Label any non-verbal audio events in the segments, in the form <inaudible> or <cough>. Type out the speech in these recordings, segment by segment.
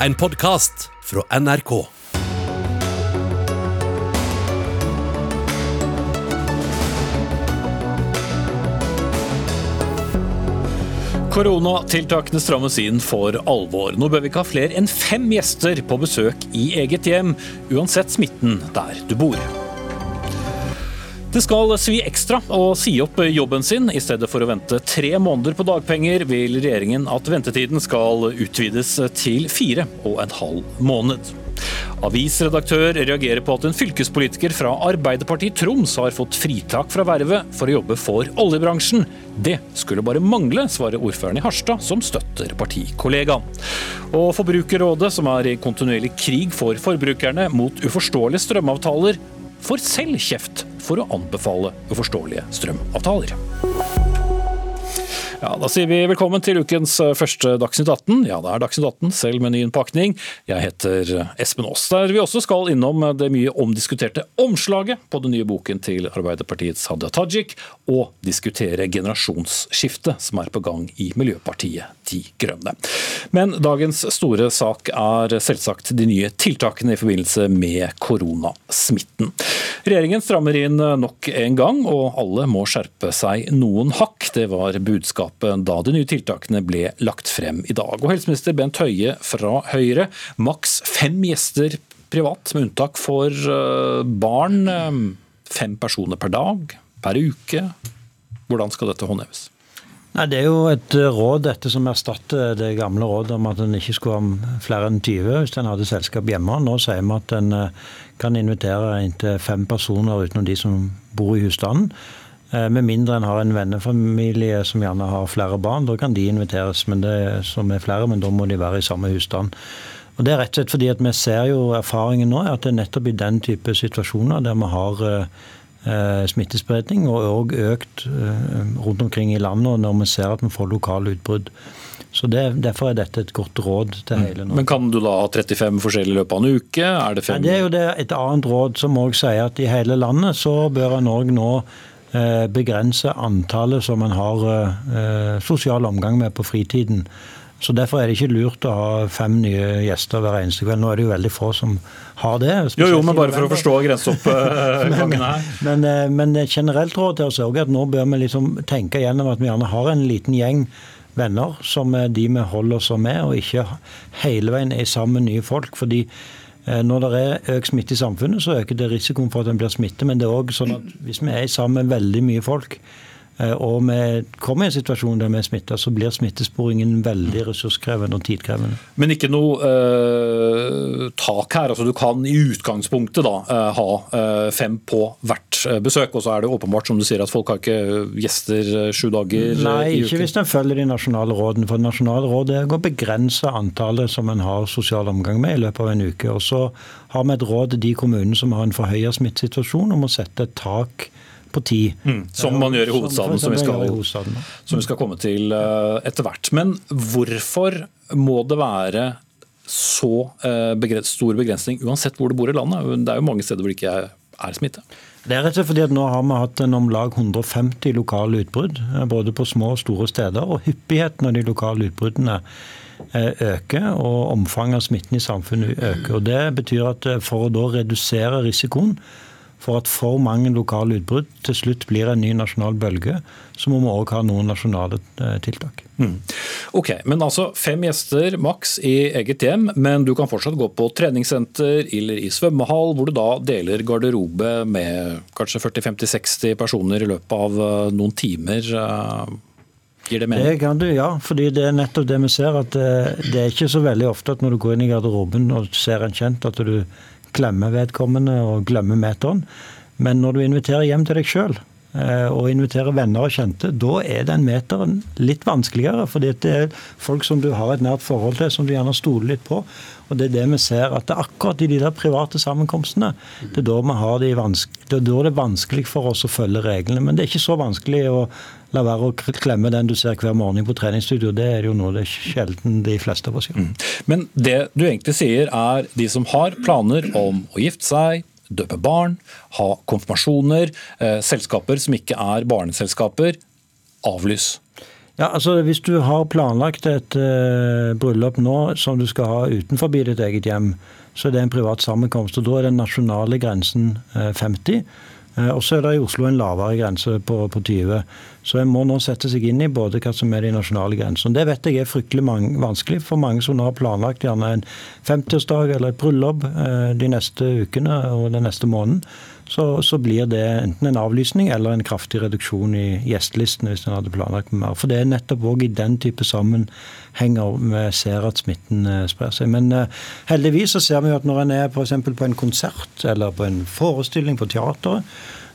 En podkast fra NRK. Koronatiltakene strammes inn for alvor. Nå bør vi ikke ha flere enn fem gjester på besøk i eget hjem, uansett smitten der du bor. Det skal svi ekstra å si opp jobben sin. I stedet for å vente tre måneder på dagpenger, vil regjeringen at ventetiden skal utvides til fire og en halv måned. Avisredaktør reagerer på at en fylkespolitiker fra Arbeiderpartiet Troms har fått fritak fra vervet for å jobbe for oljebransjen. Det skulle bare mangle, svarer ordføreren i Harstad, som støtter partikollegaen. Og Forbrukerrådet, som er i kontinuerlig krig for forbrukerne mot uforståelige strømavtaler, får selv kjeft for å anbefale uforståelige strømavtaler. Ja, Da sier vi velkommen til ukens eh, første Dagsnytt 18. Ja, det er Dagsnytt 18, selv med ny innpakning. Jeg heter eh, Espen Aas. Der vi også skal innom eh, det mye omdiskuterte omslaget på den nye boken til Arbeiderpartiets Hadia Tajik, og diskutere generasjonsskiftet som er på gang i Miljøpartiet De Grønne. Men dagens store sak er selvsagt de nye tiltakene i forbindelse med koronasmitten. Regjeringen strammer inn nok en gang, og alle må skjerpe seg noen hakk. Det var budskapet da de nye tiltakene ble lagt frem i dag. Og Helseminister Bent Høie fra Høyre, maks fem gjester privat, med unntak for eh, barn. Eh, fem personer per dag, per uke. Hvordan skal dette håndheves? Nei, Det er jo et råd dette som erstatter det gamle rådet om at en ikke skulle ha flere enn 20 hvis en hadde selskap hjemme. Nå sier vi at en eh, kan invitere inntil fem personer utenom de som bor i husstanden. Eh, med mindre en har en vennefamilie som gjerne har flere barn. Da kan de inviteres men det, som er flere, men da må de være i samme husstand. Og Det er rett og slett fordi at vi ser jo erfaringen nå at det er nettopp i den type situasjoner der vi har eh, smittespredning og òg økt eh, rundt omkring i landet, når vi ser at vi får lokale utbrudd. Så det, Derfor er dette et godt råd til hele Norge. Men Kan du da ha 35 forskjellige i løpet av en uke? Er det, fem? Nei, det er jo det, et annet råd som òg sier at i hele landet så bør en òg nå Eh, begrense antallet som en har eh, sosial omgang med på fritiden. Så Derfor er det ikke lurt å ha fem nye gjester hver eneste kveld. Nå er det jo veldig få som har det. Jo, jo, men bare for å forstå grenseoppgangen <laughs> her. men, men, men generelt råd til oss er at nå bør vi liksom tenke gjennom at vi gjerne har en liten gjeng venner som er de vi holder oss med, og ikke hele veien er sammen med nye folk. fordi Eh, når det er økt smitte i samfunnet, så øker det risikoen for at en blir smittet. Men det er òg sånn at hvis vi er sammen med veldig mye folk, Eh, og vi kommer i en situasjon der vi er smitta, så blir smittesporingen veldig ressurskrevende og tidkrevende. Men ikke noe eh, tak her. altså Du kan i utgangspunktet da uh, ha uh, fem på hvert besøk. Og så er det åpenbart som du sier at folk har ikke gjester sju dager Nei, ikke hvis en følger de nasjonale rådene. For nasjonale råd er å begrense antallet som en har sosial omgang med i løpet av en uke. Og så har vi et råd til de kommunene som har en forhøya smittesituasjon om å sette et tak på ti. Mm, som man gjør i hovedstaden, som, vi skal, som vi skal komme til uh, etter hvert. Men hvorfor må det være så uh, stor begrensning uansett hvor du bor i landet? Det er jo mange steder hvor det ikke er, er smitte. Det er rett og slett fordi at Nå har vi hatt en om lag 150 lokale utbrudd, eh, både på små og store steder. og Hyppigheten av de lokale utbruddene øker, og omfanget av smitten i samfunnet øker. og Det betyr at for å da redusere risikoen for at for mange lokale utbrudd til slutt blir en ny nasjonal bølge, så må vi òg ha noen nasjonale eh, tiltak. Mm. Ok, men altså Fem gjester maks i eget hjem, men du kan fortsatt gå på treningssenter eller i svømmehall, hvor du da deler garderobe med kanskje 40-50-60 personer i løpet av eh, noen timer. Eh, gir det mening? Det kan du, ja. fordi det er nettopp det vi ser. at Det er ikke så veldig ofte at når du går inn i garderoben og ser en kjent, at du glemmer vedkommende og glemmer meteren. Men når du inviterer hjem til deg sjøl, eh, og inviterer venner og kjente, da er den meteren litt vanskeligere. fordi det er folk som du har et nært forhold til, som du gjerne stoler litt på. Og det er det vi ser, at det er akkurat i de der private sammenkomstene, det er da, det er da det er vanskelig for oss å følge reglene. Men det er ikke så vanskelig å la være å klemme den du ser hver morgen på treningsstudio. Det er jo noe det er sjelden de fleste av oss gjør. Mm. Men det du egentlig sier er de som har planer om å gifte seg, døpe barn, ha konfirmasjoner, eh, selskaper som ikke er barneselskaper, avlys. Ja, altså Hvis du har planlagt et uh, bryllup nå som du skal ha utenfor ditt eget hjem, så er det en privat sammenkomst. og Da er den nasjonale grensen uh, 50. Uh, og så er det i Oslo en lavere grense på, på 20. Så en må nå sette seg inn i både hva som er de nasjonale grensene. Det vet jeg er fryktelig mange, vanskelig for mange som nå har planlagt gjerne en 50-årsdag eller et bryllup de neste ukene og den neste måneden så, så, blir det enten en avlysning eller en kraftig reduksjon i gjestelistene hvis en hadde planlagt mer. For det er nettopp òg i den type sammenhenger vi ser at smitten eh, sprer seg. Men uh, heldigvis så ser vi jo at når en er f.eks. på en konsert eller på en forestilling på teateret,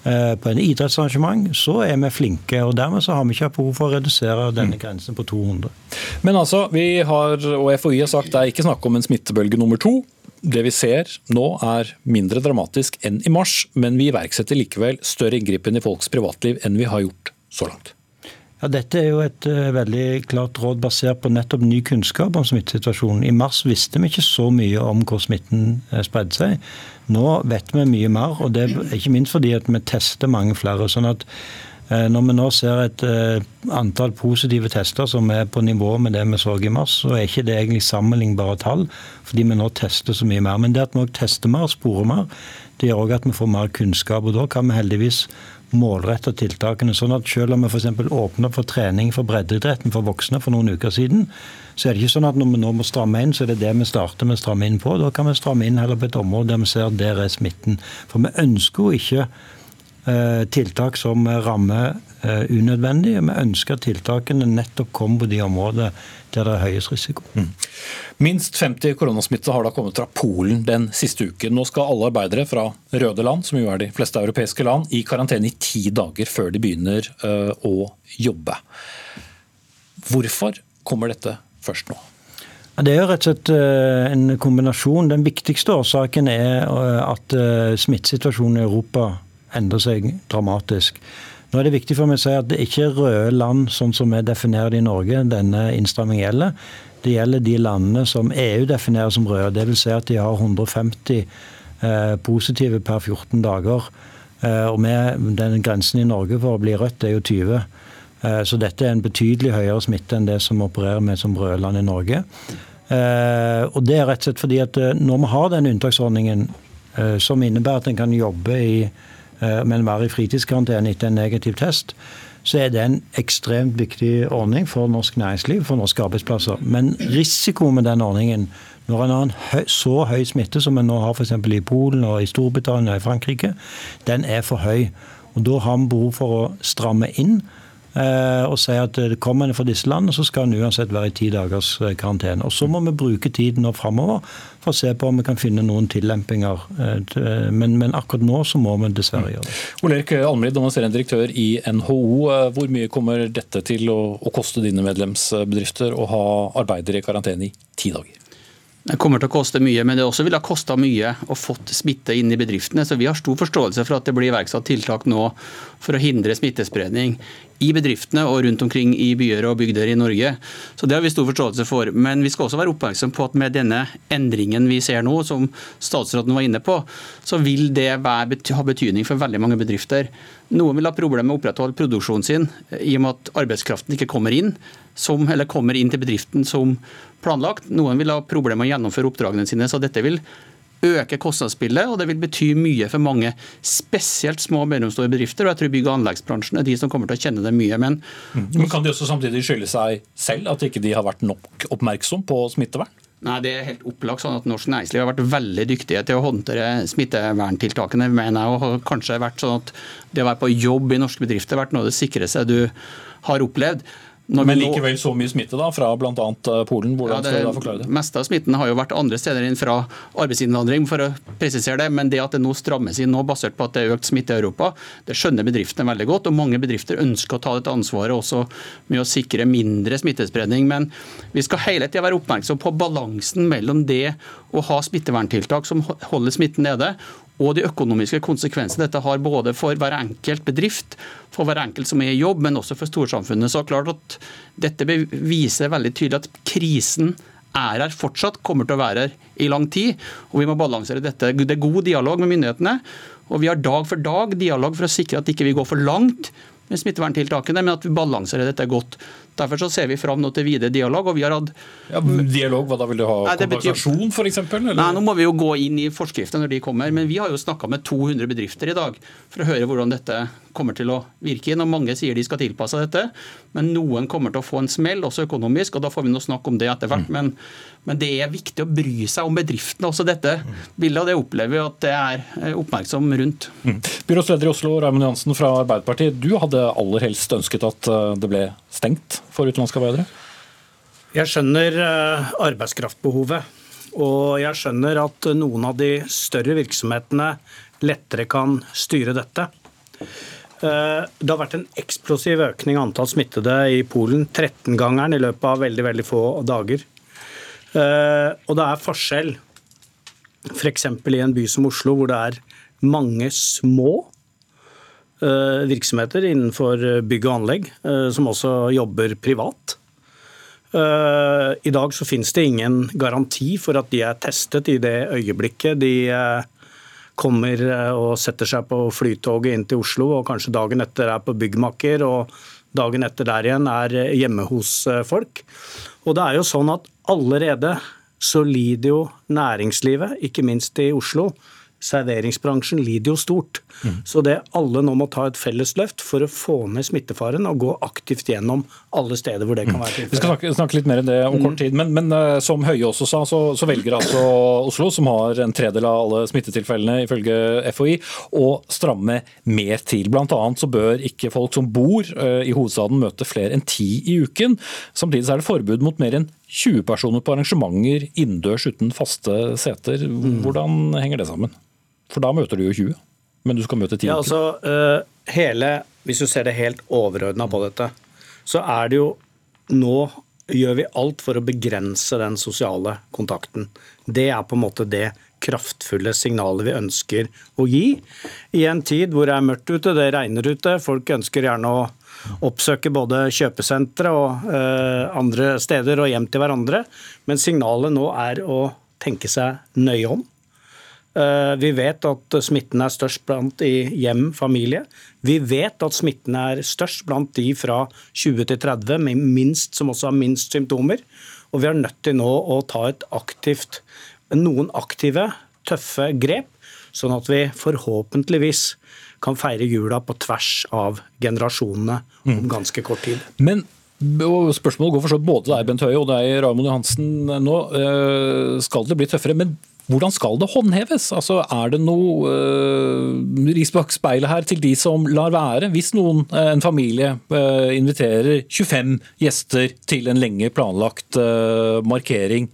uh, på en idrettsarrangement, så er vi flinke. og Dermed så har vi ikke hatt behov for å redusere denne mm. grensen på 200. Men altså, vi har, og FHI har sagt det er ikke snakk om en smittebølge nummer to. Det vi ser nå er mindre dramatisk enn i mars, men vi iverksetter likevel større inngripen i folks privatliv enn vi har gjort så langt. Ja, Dette er jo et uh, veldig klart råd basert på nettopp ny kunnskap om smittesituasjonen. I mars visste vi ikke så mye om hvor smitten uh, spredde seg. Nå vet vi mye mer, og det er ikke minst fordi at vi tester mange flere. sånn at Eh, når vi nå ser et eh, antall positive tester som er på nivå med det vi så i mars, så er ikke det egentlig sammenlignbare tall, fordi vi nå tester så mye mer. Men det at vi også tester mer, sporer mer, det gjør òg at vi får mer kunnskap. og Da kan vi heldigvis målrette tiltakene. sånn at Selv om vi f.eks. åpner for trening for breddeidretten for voksne for noen uker siden, så er det ikke sånn at når vi nå må stramme inn, så er det det vi starter med å stramme inn på. Da kan vi stramme inn heller på et område der vi ser at der er smitten. For vi ønsker jo ikke Eh, tiltak som rammer eh, unødvendig. Vi ønsker at tiltakene nettopp kommer på de områdene der det er høyest risiko. Mm. Minst 50 koronasmitte har da kommet fra Polen den siste uken. Nå skal alle arbeidere fra røde land, som jo er de fleste europeiske land, i karantene i ti dager før de begynner uh, å jobbe. Hvorfor kommer dette først nå? Det er jo rett og slett en kombinasjon. Den viktigste årsaken er at smittesituasjonen i Europa endrer seg dramatisk. Nå er det viktig for meg å si at det ikke er røde land sånn som vi definerer det i Norge, denne innstrammingen gjelder. Det gjelder de landene som EU definerer som røde. Dvs. Si at de har 150 eh, positive per 14 dager. Eh, og med den grensen i Norge for å bli rødt er jo 20. Eh, så dette er en betydelig høyere smitte enn det som opererer med som røde land i Norge. Eh, og det er rett og slett fordi at eh, når vi har den unntaksordningen eh, som innebærer at en kan jobbe i men være i fritidskarantene etter en negativ test, så er det en ekstremt viktig ordning for norsk næringsliv, for norske arbeidsplasser. Men risikoen med den ordningen, når en har en høy, så høy smitte som en nå har f.eks. i Polen og i Storbritannia og i Frankrike, den er for høy. Og Da har vi behov for å stramme inn Eh, og sier at kommer en fra disse landene, så skal en uansett være i ti dagers eh, karantene. Og Så må vi bruke tiden nå framover for å se på om vi kan finne noen tillempinger. Eh, men, men akkurat nå så må vi dessverre gjøre det. Ole Erik Almrid, administrerende direktør i NHO. Hvor mye kommer dette til å, å koste dine medlemsbedrifter å ha arbeidere i karantene i ti dager? Det kommer til å koste mye, men det også ville ha kosta mye å fått smitte inn i bedriftene. Så vi har stor forståelse for at det blir iverksatt tiltak nå for å hindre smittespredning i bedriftene og rundt omkring i byer og bygder i Norge. Så Det har vi stor forståelse for. Men vi skal også være oppmerksom på at med denne endringen vi ser nå, som statsråden var inne på, så vil det være, ha betydning for veldig mange bedrifter. Noen vil ha problemer med å opprettholde produksjonen sin i og med at arbeidskraften ikke kommer inn, som, eller kommer inn til bedriften som planlagt. Noen vil ha problemer med å gjennomføre oppdragene sine. så dette vil øke kostnadsbildet, og det vil bety mye for mange, spesielt små og mellomstore bedrifter. og jeg tror Bygg- og anleggsbransjen er de som kommer til å kjenne det mye. Men, mm. men Kan de også samtidig skylde seg selv, at ikke de har vært nok oppmerksom på smittevern? Nei, Det er helt opplagt sånn at Norsk næringsliv har vært veldig dyktige til å håndtere smitteverntiltakene. mener jeg, og kanskje vært sånn at Det å være på jobb i norske bedrifter har vært noe av det sikreste du har opplevd. Men likevel så mye smitte da, fra bl.a. Eh, Polen. Hvordan ja, det, skal du da forklare det? Meste av smitten har jo vært andre steder enn fra arbeidsinnvandring, for å presisere det. Men det at det nå strammes inn nå basert på at det er økt smitte i Europa, det skjønner bedriftene veldig godt. Og mange bedrifter ønsker å ta dette ansvaret også med å sikre mindre smittespredning. Men vi skal hele tida være oppmerksom på balansen mellom det å ha smitteverntiltak som holder smitten nede, og de økonomiske konsekvensene dette har både for hver enkelt bedrift, for hver enkelt som er i jobb, men også for storsamfunnet. Så klart at Dette viser veldig tydelig at krisen er her fortsatt, kommer til å være her i lang tid. og Vi må balansere dette. Det er god dialog med myndighetene, og vi har dag for dag dialog for å sikre at ikke vi ikke går for langt med smitteverntiltakene, men at vi balanserer dette godt. Derfor så ser vi fram til videre dialog. og vi har hatt ja, Dialog, hva da? Vil du ha Nei, kompensasjon, betyr- f.eks.? Nei, Nå må vi jo gå inn i forskriftene når de kommer, men vi har jo snakka med 200 bedrifter i dag for å høre hvordan dette kommer til å virke inn. og Mange sier de skal tilpasse dette, men noen kommer til å få en smell, også økonomisk. og Da får vi nå snakke om det etter hvert. Men, men det er viktig å bry seg om bedriftene. Også dette bildet, og det opplever vi at det er eh, oppmerksom rundt. Mm. Byrådsleder i Oslo, Raymond Johansen fra Arbeiderpartiet. Du hadde aller helst ønsket at eh, det ble stengt for utenlandske arbeidere? Jeg skjønner eh, arbeidskraftbehovet. Og jeg skjønner at noen av de større virksomhetene lettere kan styre dette. Eh, Det har vært en eksplosiv økning av antall smittede i Polen. 13-gangeren i løpet av veldig, veldig få dager. Eh, Og det er forskjell f.eks. i en by som Oslo, hvor det er mange små virksomheter innenfor bygg og anlegg, eh, som også jobber privat. Eh, I dag så finnes det ingen garanti for at de er testet i det øyeblikket de eh, kommer eh, og setter seg på flytoget inn til Oslo, og kanskje dagen etter er på byggmakker, og dagen etter der igjen er eh, hjemme hos eh, folk. Og det er jo sånn at allerede så lider jo næringslivet, ikke minst i Oslo. Serveringsbransjen lider jo stort. Så det alle nå må ta et felles løft for å få ned smittefaren og gå aktivt gjennom alle steder hvor det kan være Vi skal snakke, snakke litt mer enn det om kort tid, men, men eh, som Høie også sa, så, så velger altså Oslo, som har en tredel av alle smittetilfellene ifølge FHI, å stramme mer til. Blant annet så bør ikke folk som bor eh, i hovedstaden møte flere enn ti i uken. Samtidig så er det forbud mot mer enn 20 personer på arrangementer innendørs uten faste seter. Hvordan henger det sammen? For da møter du jo 20, men du skal møte 10 Ja, altså, eh, hele, Hvis du ser det helt overordna på dette, så er det jo Nå gjør vi alt for å begrense den sosiale kontakten. Det er på en måte det kraftfulle signalet vi ønsker å gi. I en tid hvor det er mørkt ute, det regner ute, folk ønsker gjerne å oppsøke både kjøpesentre og eh, andre steder og hjem til hverandre. Men signalet nå er å tenke seg nøye om. Eh, Vi vet at smitten er størst blant i hjem, familie. Vi vet at smitten er størst blant de fra 20 til 30 med minst, som også har minst symptomer. Og vi er nødt til nå å ta et aktivt, noen aktive, tøffe grep, sånn at vi forhåpentligvis kan feire jula på tvers av generasjonene om ganske kort tid. Men Spørsmålet går for så både deg, Bent Høie, og deg, Raymond Johansen. nå. Eh, Skal det bli tøffere? Men hvordan skal det håndheves? Altså, Er det noe uh, ris bak speilet her til de som lar være? Hvis noen, eh, en familie, uh, inviterer 25 gjester til en lenge planlagt uh, markering,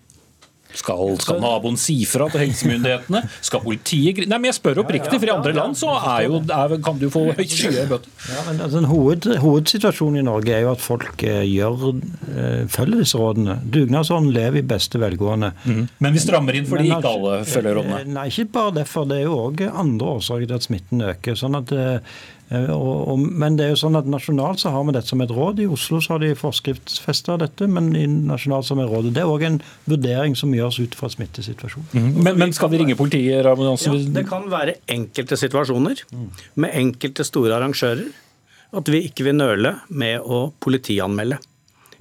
skal, skal naboen si fra til helsemyndighetene? Skal politiet Nei, men Jeg spør oppriktig, for i andre land så er jo, er, kan du få skyhøye bøter. Ja, men altså, hoved, hovedsituasjonen i Norge er jo at folk eh, gjør, eh, følger disse rådene. Dugnadsånden lever i beste velgående. Men vi strammer inn fordi ikke altså, alle følger rådene. eh, Nei, ikke bare derfor. Det er jo òg andre årsaker til at smitten øker. sånn at og, og, men det er jo sånn at nasjonalt så har vi dette som et råd. I Oslo så har de forskriftsfesta dette, men i nasjonalt som et råd. Det er òg en vurdering som gjøres ut fra smittesituasjonen. Men, men skal vi ringe politiet? Raymond Ja, det kan være enkelte situasjoner med enkelte store arrangører at vi ikke vil nøle med å politianmelde.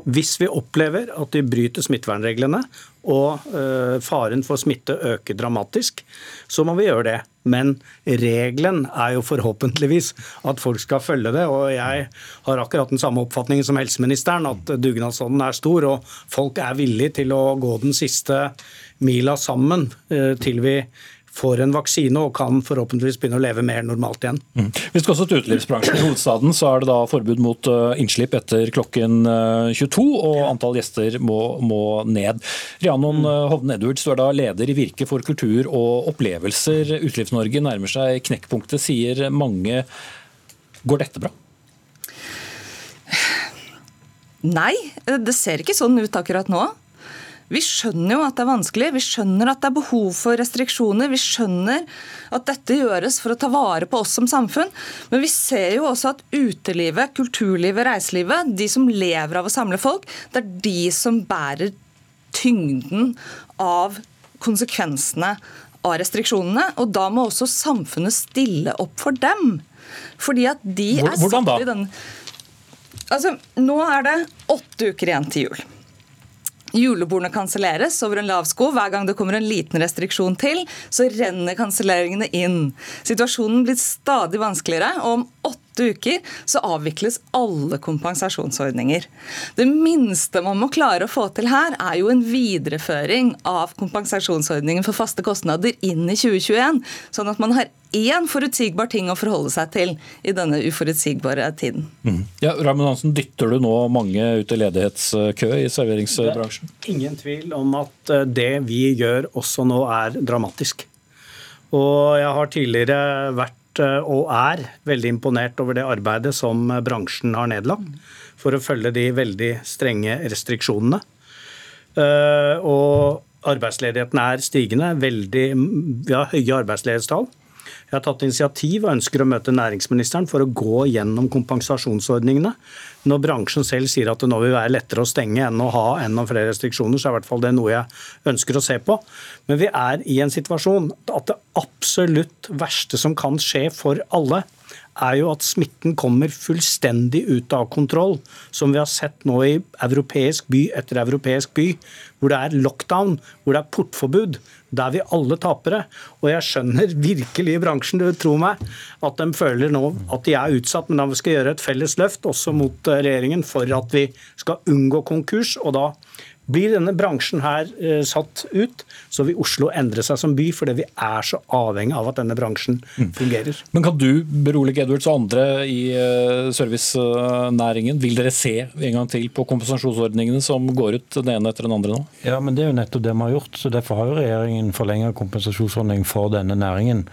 Hvis vi opplever at de bryter smittevernreglene og eh, faren for smitte øker dramatisk, så må vi gjøre det. Men regelen er jo forhåpentligvis at folk skal følge det. Og jeg har akkurat den samme oppfatningen som helseministeren, at dugnadsånden er stor, og folk er villige til å gå den siste mila sammen eh, til vi får en vaksine og kan forhåpentligvis begynne å leve mer normalt igjen. Mm. Vi skal også til utelivsbransjen. I hovedstaden så er det da forbud mot eh, innslipp etter klokken eh, 22, og antall gjester må, må ned. Rianon mm. Hovden Edwards, du er da leder i Virke for kultur og opplevelser. Utelivs-Norge nærmer seg knekkpunktet, sier mange. Går dette bra? Nei, det ser ikke sånn ut akkurat nå. Vi skjønner jo at det er vanskelig, vi skjønner at det er behov for restriksjoner. Vi skjønner at dette gjøres for å ta vare på oss som samfunn. Men vi ser jo også at utelivet, kulturlivet, reiselivet, de som lever av å samle folk, det er de som bærer tyngden av konsekvensene av restriksjonene. Og da må også samfunnet stille opp for dem. Fordi at de er Hvordan da? satt i den Altså, nå er det åtte uker igjen til jul. Julebordene kanselleres over en lav sko. Hver gang det kommer en liten restriksjon til, så renner kanselleringene inn. Situasjonen blir stadig vanskeligere, og om åtte uker så avvikles alle kompensasjonsordninger. Det minste man må klare å få til her, er jo en videreføring av kompensasjonsordningen for faste kostnader inn i 2021, sånn at man har én forutsigbar ting å forholde seg til i denne uforutsigbare tiden. Mm. Ja, Raymond Hansen, Dytter du nå mange ut i ledighetskø i serveringsbransjen? Ingen tvil om at eh, det vi gjør også nå er dramatisk. Og jeg har tidligere vært og er veldig imponert over det arbeidet som bransjen har nedlagt for å følge de veldig strenge restriksjonene. Eh, og arbeidsledigheten er stigende. Veldig, vi har høye arbeidsledighetstall. Jeg har tatt initiativ og ønsker å møte næringsministeren for å gå gjennom kompensasjonsordningene. Når bransjen selv sier at det nå vil være lettere å stenge enn å ha enda flere restriksjoner, så er i hvert fall det noe jeg ønsker å se på. Men vi er i en situasjon at det absolutt verste som kan skje for alle, er jo at smitten kommer fullstendig ut av kontroll, som vi har sett nå i europeisk by etter europeisk by, hvor det er lockdown, hvor det er portforbud. Da er vi alle tapere. Og jeg skjønner <laughs> virkelig i bransjen, du tror meg, at de føler nå at de er utsatt, men da vi skal gjøre et felles løft også mot eh, regjeringen for at vi skal unngå konkurs. og da blir denne bransjen her eh, satt ut, så vil Oslo endre seg som by, fordi vi er så avhengig av at denne bransjen mm. fungerer. Men Kan du berolige Edwards og andre i eh, servicenæringen? Vil dere se en gang til på kompensasjonsordningene som går ut den ene etter den andre nå? Ja, men Det er jo nettopp det vi har gjort. så Derfor har jo regjeringen forlenget kompensasjonsordningen for denne næringen.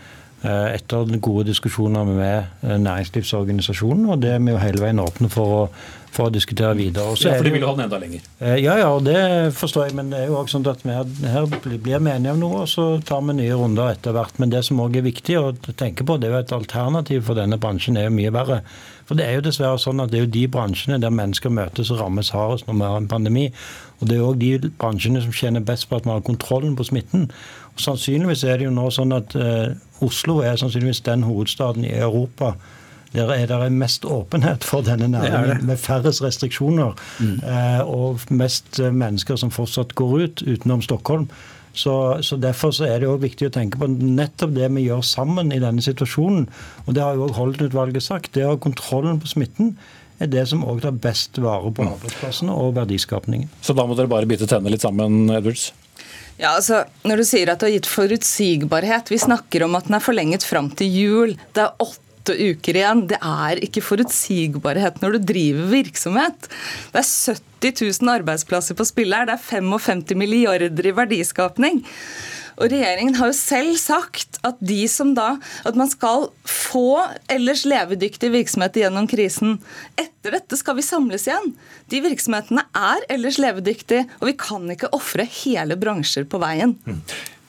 Eh, etter gode diskusjoner med næringslivsorganisasjonen, og det er vi jo hele veien åpne for å for å diskutere videre. Også ja, for de vil ha den enda lenger? Ja, ja, og det forstår jeg. Men det er jo også sånn at vi her blir vi enige om noe, og så tar vi nye runder etter hvert. Men det som òg er viktig å tenke på, det er jo et alternativ for denne bransjen er jo mye verre. For det er jo dessverre sånn at det er jo de bransjene der mennesker møtes og rammes hardest når vi har en pandemi. Og det er òg de bransjene som tjener best på at vi har kontrollen på smitten. Sannsynligvis er det jo nå sånn at eh, Oslo er sannsynligvis den hovedstaden i Europa der er det mest åpenhet for denne næringen, med færrest restriksjoner. Mm. Eh, og mest eh, mennesker som fortsatt går ut, utenom Stockholm. Så, så Derfor så er det også viktig å tenke på nettopp det vi gjør sammen i denne situasjonen. Og Det har jo også Holden-utvalget sagt. Det å ha kontrollen på smitten er det som også tar best vare på mm. arbeidsplassene og verdiskapningen. Så da må dere bare bite tennene litt sammen, Edwards? Ja, altså, Når du sier at du har gitt forutsigbarhet Vi snakker om at den er forlenget fram til jul. Det er åtte uker igjen. Det er ikke forutsigbarhet når du driver virksomhet. Det er 70 000 arbeidsplasser på spill her. Det er 55 milliarder i verdiskapning. Og Regjeringen har jo selv sagt at de som da, at man skal få ellers levedyktig virksomhet gjennom krisen. Etter dette skal vi samles igjen. De virksomhetene er ellers levedyktige, og vi kan ikke ofre hele bransjer på veien. Mm.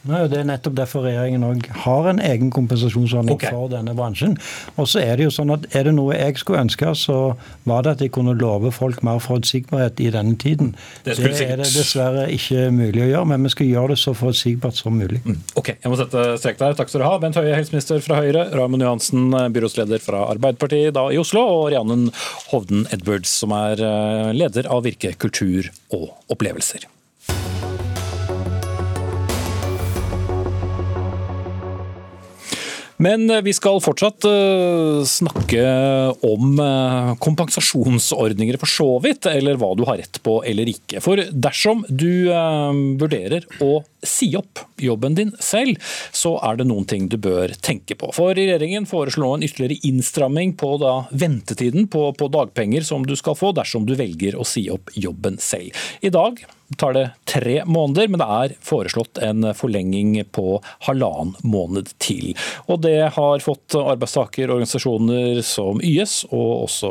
Nei, det er nettopp derfor regjeringen òg har en egen kompensasjonsordning okay. for denne bransjen. Og så Er det jo sånn at er det noe jeg skulle ønske, så var det at jeg kunne love folk mer forutsigbarhet i denne tiden. Det, det er det dessverre ikke mulig å gjøre, men vi skal gjøre det så forutsigbart som mulig. Mm. Ok, jeg må sette strek der. Takk skal du ha. Bent Høie, helseminister fra Høyre. Raymond Johansen, byrådsleder fra Arbeiderpartiet da i Oslo. Og Rianen Hovden Edwards, som er eh, leder av Virke kultur og opplevelser. Men eh, vi skal fortsatt uh, snakke om uh, kompensasjonsordninger for så vidt, eller hva du har rett på eller ikke. For dersom du vurderer å si opp jobben din selv, så er det noen ting du bør tenke på. For regjeringen foreslår en ytterligere innstramming på da, ventetiden på, på dagpenger som du skal få dersom du velger å si opp jobben selv. I dag tar det tre måneder, men det er foreslått en forlenging på halvannen måned til. Og Det har fått arbeidstakerorganisasjoner som YS og også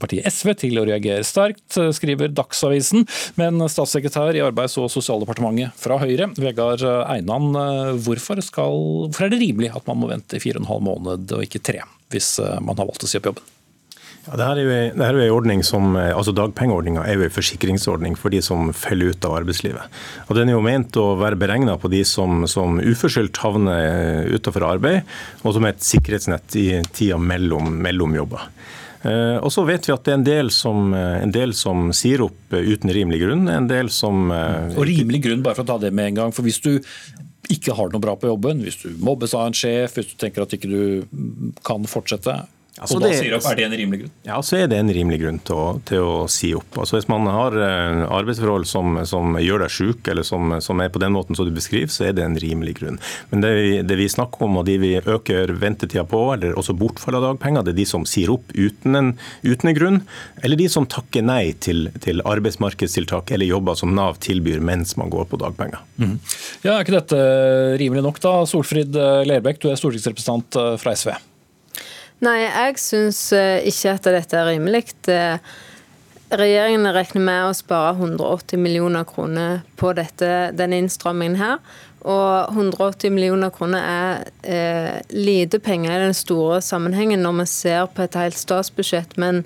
partiet SV til å reagere sterkt, skriver Dagsavisen. Men statssekretær i Arbeids- og sosialdepartementet fra Høyre, Vegard Einan, hvorfor, skal, hvorfor er det rimelig at man må vente fire og en halv måned og ikke tre, hvis man har valgt å si opp jobben? Ja, det, her er jo, en ordning som, altså Dagpengeordninga er jo en forsikringsordning for de som faller ut av arbeidslivet. Og Den er jo ment å være beregna på de som, som uforskyldt havner utenfor arbeid, og som er et sikkerhetsnett i tida mellom, mellom jobber. Eh, og så vet vi at det er en del som, en del som sier opp uten rimelig grunn. En del som Og rimelig grunn, bare for å ta det med en gang. For hvis du ikke har det noe bra på jobben, hvis du mobbes av en sjef, hvis du tenker at ikke du kan fortsette, Altså og da det, sier opp, Er det en rimelig grunn? Ja, så er det en rimelig grunn til å, til å si opp. Altså Hvis man har eh, arbeidsforhold som, som gjør deg syk, eller som, som, er på den måten som du beskriver, så er det en rimelig grunn. Men det vi, det vi snakker om, og de vi øker ventetida på, eller også bortfall av dagpenger, det er de som sier opp uten en, uten en grunn, eller de som takker nei til, til, arbeidsmarkedstiltak eller jobber som Nav tilbyr mens man går på dagpenger. Mm. Ja, Er ikke dette rimelig nok, da? Solfrid Lerbekk, du er stortingsrepresentant eh, fra SV. Nei, jeg syns eh, ikke at dette er rimelig. Regjeringen regner med å spare 180 millioner kroner på dette, denne innstrammingen her. Og 180 millioner kroner er eh, lite penger i den store sammenhengen når vi ser på et helt statsbudsjett, men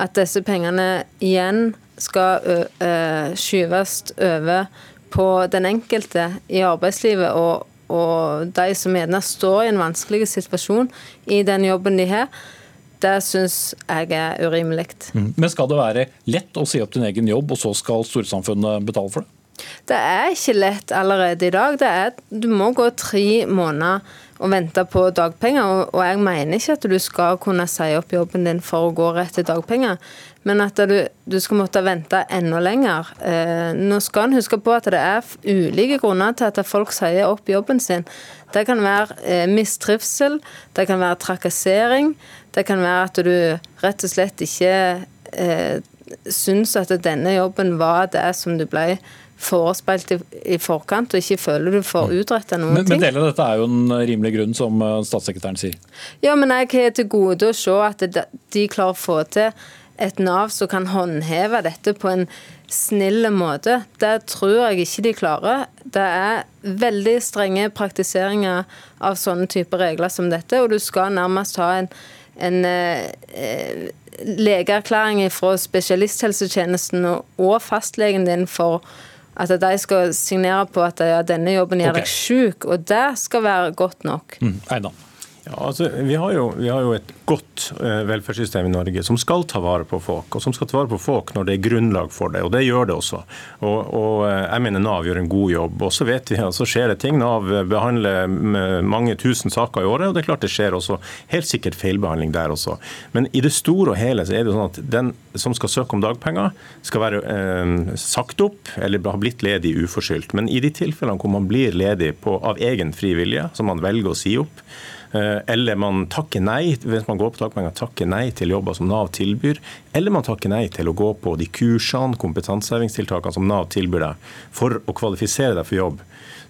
at disse pengene igjen skal skyves over på den enkelte i arbeidslivet og og de som gjerne står i en vanskelig situasjon i den jobben de har, det syns jeg er urimelig. Mm. Men skal det være lett å si opp din egen jobb, og så skal storsamfunnet betale for det? Det er ikke lett allerede i dag. Er, du må gå tre måneder og vente på dagpenger. Og jeg mener ikke at du skal kunne si opp jobben din for å gå rett til dagpenger, men at du, du skal måtte vente enda lenger. Eh, nå skal en huske på at det er ulike grunner til at folk sier opp jobben sin. Det kan være eh, mistrivsel, det kan være trakassering, det kan være at du rett og slett ikke eh, syns at denne jobben var det som du ble forespeilt i, i, forkant, og ikke føler du får mm. utretta noen men, ting. Men deler av dette er jo en rimelig grunn, som statssekretæren sier? Ja, men jeg har til gode å se at de klarer å få til et Nav som kan håndheve dette på en snill måte. Det tror jeg ikke de klarer. Det er veldig strenge praktiseringer av sånne typer regler som dette, og du skal nærmest ha en, en eh, legeerklæring fra spesialisthelsetjenesten og, fastlegen din for at de skal signere på at ja, denne jobben gjør okay. deg syk, og det skal være godt nok. Mm, Einan. Ja, altså, vi, har jo, vi, har jo, et godt uh, velferdssystem i Norge som skal ta vare på folk, og som skal ta vare på folk når det er grunnlag for det. og Det gjør det også. Og, og uh, Jeg mener Nav gjør en god jobb. og Så vet vi at så skjer det ting. Nav behandler mange tusen saker i året, og det er klart det skjer også helt sikkert feilbehandling der også. Men i det store og hele så er det sånn at den som skal søke om dagpenger, skal være uh, sagt opp eller ha blitt ledig uforskyldt. Men i de tilfellene hvor man blir ledig på, av egen fri vilje, som man velger å si opp, Eh, eller man takker nei hvis man går på takker nei til jobber som Nav tilbyr. Eller man takker nei til å gå på de kursene, kompetansehevingstiltakene som Nav tilbyr deg for å kvalifisere deg for jobb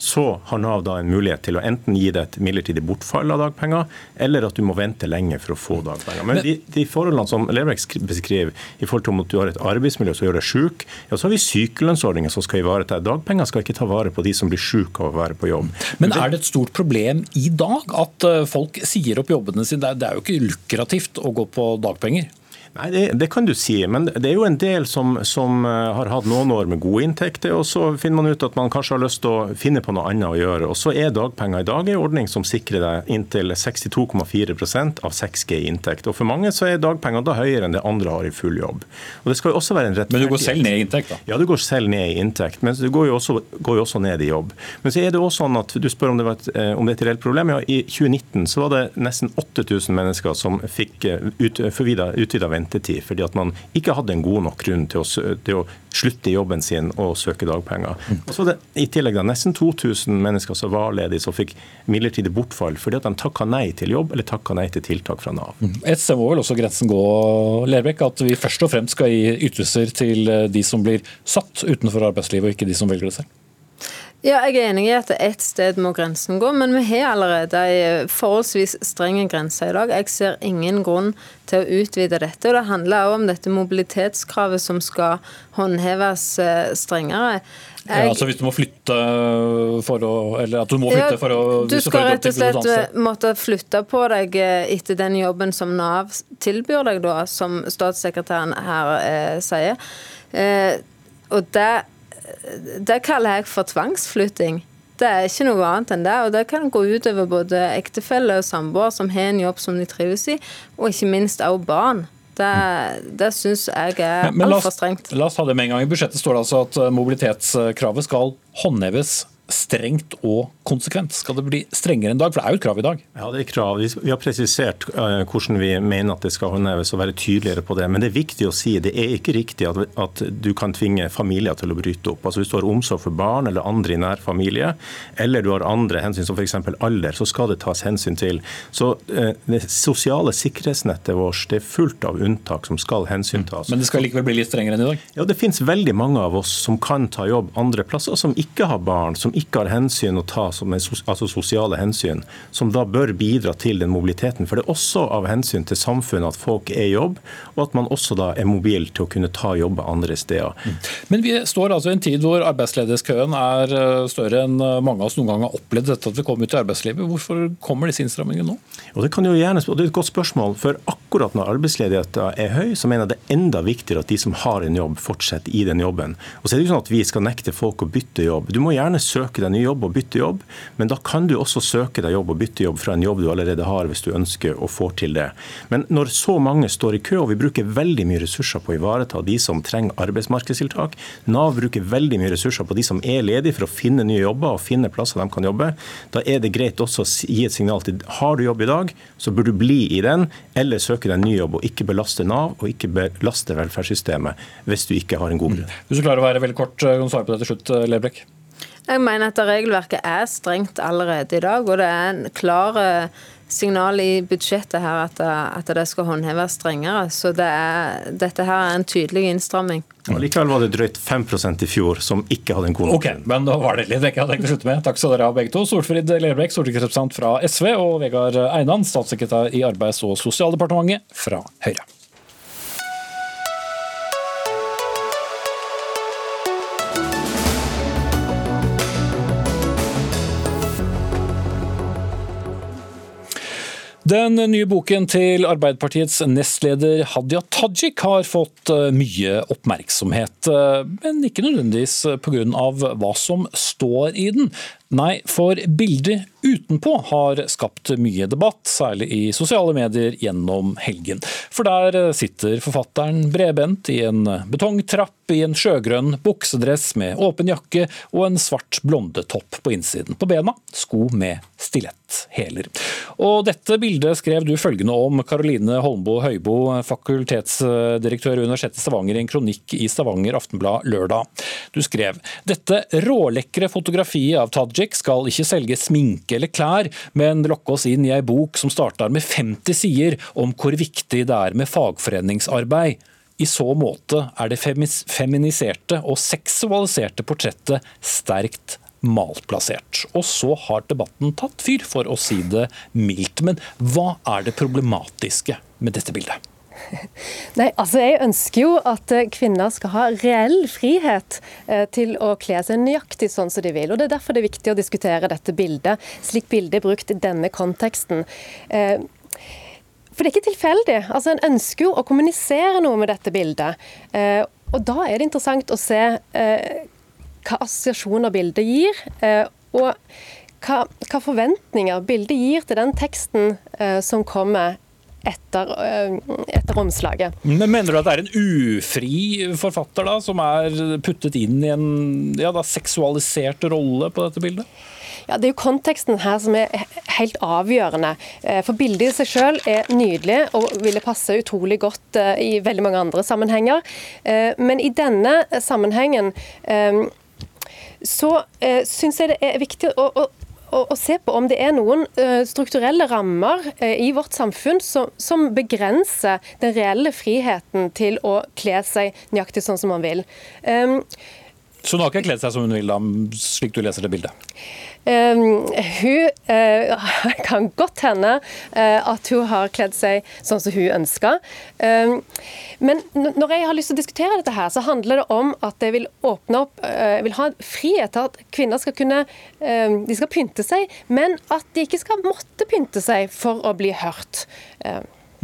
så har Nav da en mulighet til å enten gi deg et midlertidig bortfall av dagpenger, eller at du må vente lenge for å få dagpenger. Men de, de forholdene som Lerbrekk beskriver, i forhold til om du har et arbeidsmiljø som gjør deg syk, ja, så har vi sykelønnsordninger som skal ivareta Dagpenger skal ikke ta vare på de som blir syke av å være på jobb. Men er det et stort problem i dag at eh, folk sier opp jobbene sine? Det er jo ikke lukrativt å gå på dagpenger? Nei, det, det, kan du si, men det er jo en del som, som, eh, har hatt noen år med gode inntekter, og så finner man ut at man kanskje har lyst til å finne på noe annet å gjøre. Og så er dagpenger i dag en ordning som sikrer deg inntil 62,4% av 6G i inntekt. Og for mange så er dagpenger da høyere enn det andre har i full jobb. Og det skal jo også være en Men du går selv ned i inntekt, da? Ja, du går selv ned i inntekt, men du går jo også, går jo også ned i jobb. Men så er det også sånn at du spør om det, var et, eh, om det er et reelt problem. Ja, I 2019 så var det nesten 8000 mennesker som fikk eh, ut, utvida ventetid ventetid fordi at man ikke hadde en god nok grunn til å, til å slutte i jobben sin og søke dagpenger. Mm. Og så det, I tillegg da, nesten 2000 mennesker som var ledige, som fikk midlertidig bortfall fordi at de takka nei til jobb eller takka nei til tiltak fra Nav. Mm. Et sted må vel også grensen gå, Lerbekk, at vi først og fremst skal gi ytelser til de som blir satt utenfor arbeidslivet, og ikke de som velger det selv? Ja, jeg er enig i at ett sted må grensen gå, men vi har allerede en forholdsvis streng grense i dag. Jeg ser ingen grunn til å utvide dette. og Det handler også om dette mobilitetskravet som skal håndheves eh, strengere. Jeg, ja, altså Hvis du må flytte for å Eller at du må flytte ja, for å Du skal rett og slett måtte flytte på deg eh, etter den jobben som Nav tilbyr deg, da, som statssekretæren her eh, sier. Eh, og det det kaller jeg for tvangsflytting. Det er ikke noe annet enn det. Og det kan gå utover både ektefelle og samboer som har en jobb som de trives i, og ikke minst også barn. Det, det syns jeg er altfor strengt. La oss ta det med en gang. I budsjettet står det altså at mobilitetskravet skal håndheves strengt og konsekvent? Skal det bli strengere enn dag? For det er jo et krav i dag. Ja, det er krav. Vi har presisert uh, hvordan vi mener at det skal håndheves og være tydeligere på det. Men det er viktig å si det er ikke riktig at, at du kan tvinge familier til å bryte opp. Altså Hvis du har omsorg for barn eller andre i nær familie, eller du har andre hensyn som f.eks. alder, så skal det tas hensyn til. Så uh, Det sosiale sikkerhetsnettet vårt det er fullt av unntak som skal hensyntas. Men det skal likevel bli litt strengere enn i dag? Ja, Det finnes veldig mange av oss som kan ta jobb andre plasser, som ikke har barn. som ikke har hensyn å ta, som er altså sosiale hensyn, som da bør bidra til den mobiliteten. For det er også av hensyn til samfunnet at folk er i jobb, og at man også da er mobil til å kunne ta jobber andre steder. Mm. Men vi står altså i en tid hvor arbeidsledighetskøen er eh, større enn eh, mange av oss noen gang har opplevd dette at vi kommer ut i arbeidslivet. Hvorfor kommer disse innstrammingene nå? Og det, kan jo gjerne, og det er et godt spørsmål. for akkurat når arbeidsledigheten er høy, så mener jeg det er enda viktigere at de som har en jobb, fortsetter i den jobben. Og så er det ikke sånn at vi skal nekte folk å bytte jobb. Du må gjerne søke deg ny jobb og bytte jobb, men da kan du også søke deg jobb og bytte jobb fra en jobb du allerede har, hvis du ønsker å få til det. Men når så mange står i kø, og vi bruker veldig mye ressurser på å ivareta de som trenger arbeidsmarkedstiltak, Nav bruker veldig mye ressurser på de som er ledige for å finne nye jobber og finne plasser de kan jobbe, da er det greit også å gi et signal til har du jobb i dag, så bør du bli i den, eller søke deg en ny jobb og ikke belaste Nav og ikke belaste velferdssystemet hvis du ikke har en god grunn. Hvis du klarer å være veldig kort, kan du svare på det til slutt, Lerbrekk? Jeg mener at regelverket er strengt allerede i dag, og det er en klar eh, signal i budsjettet her at, at det skal håndheves strengere. Så det er, dette her er en tydelig innstramming. Ja, likevel var det drøyt 5% i fjor som ikke hadde en god Ok, men da var det litt jeg hadde tenkt å slutte med. Takk skal dere ha begge to. Solfrid Lerbrekk, stortingsrepresentant fra SV, og Vegard Einan, statssekretær i Arbeids- og sosialdepartementet fra Høyre. Den nye boken til Arbeiderpartiets nestleder Hadia Tajik har fått eh, mye oppmerksomhet, eh, men ikke nødvendigvis pga. hva som står i den. Nei, for bildet utenpå har skapt mye debatt, særlig i sosiale medier gjennom helgen. For der sitter forfatteren bredbent i en betongtrapp i en sjøgrønn buksedress med åpen jakke og en svart blondetopp på innsiden. På bena sko med stiletthæler. Og dette bildet skrev du følgende om, Karoline Holmbo Høibo, fakultetsdirektør ved Universitetet Stavanger, i en kronikk i Stavanger Aftenblad lørdag. Du skrev dette rålekre fotografiet av Tajik Logic skal ikke selge sminke eller klær, men lokke oss inn i ei bok som starter med 50 sider om hvor viktig det er med fagforeningsarbeid. I så måte er det feminiserte og seksualiserte portrettet sterkt malplassert. Og så har debatten tatt fyr, for å si det mildt. Men hva er det problematiske med dette bildet? <laughs> Nei, altså Jeg ønsker jo at eh, kvinner skal ha reell frihet eh, til å kle seg nøyaktig sånn som de vil. og Det er derfor det er viktig å diskutere dette bildet, slik bildet er brukt i denne konteksten. Eh, for det er ikke tilfeldig. Altså En ønsker jo å kommunisere noe med dette bildet. Og da er det interessant å se hva assosiasjoner bildet gir. Og hva, hva, forventninger bildet gir til den teksten som kommer etter, øh, etter, omslaget. Men Mener du at det er en ufri forfatter da, som er puttet inn i en ja, da, seksualisert rolle på dette bildet? Ja, Det er jo konteksten her som er helt avgjørende. Eh, for bildet i seg selv er nydelig og ville passe utrolig godt eh, i veldig mange andre sammenhenger. Eh, men i denne sammenhengen så syns jeg det er viktig å, å å, se på om det er noen eh, strukturelle rammer eh, i vårt samfunn som, som, begrenser den reelle friheten til å kle seg nøyaktig sånn som man vil. Um, så hun har ikke kledd seg som hun vil, da, slik du leser det bildet? Hun uh, <laughs> kan godt hende uh, at hun har kledd seg sånn som hun ønsker. Men når jeg har lyst til å diskutere dette, her, så handler det om at jeg vil åpne opp uh, vil ha frihet til at kvinner skal kunne de skal pynte seg, men at de ikke skal måtte pynte seg for å bli hørt.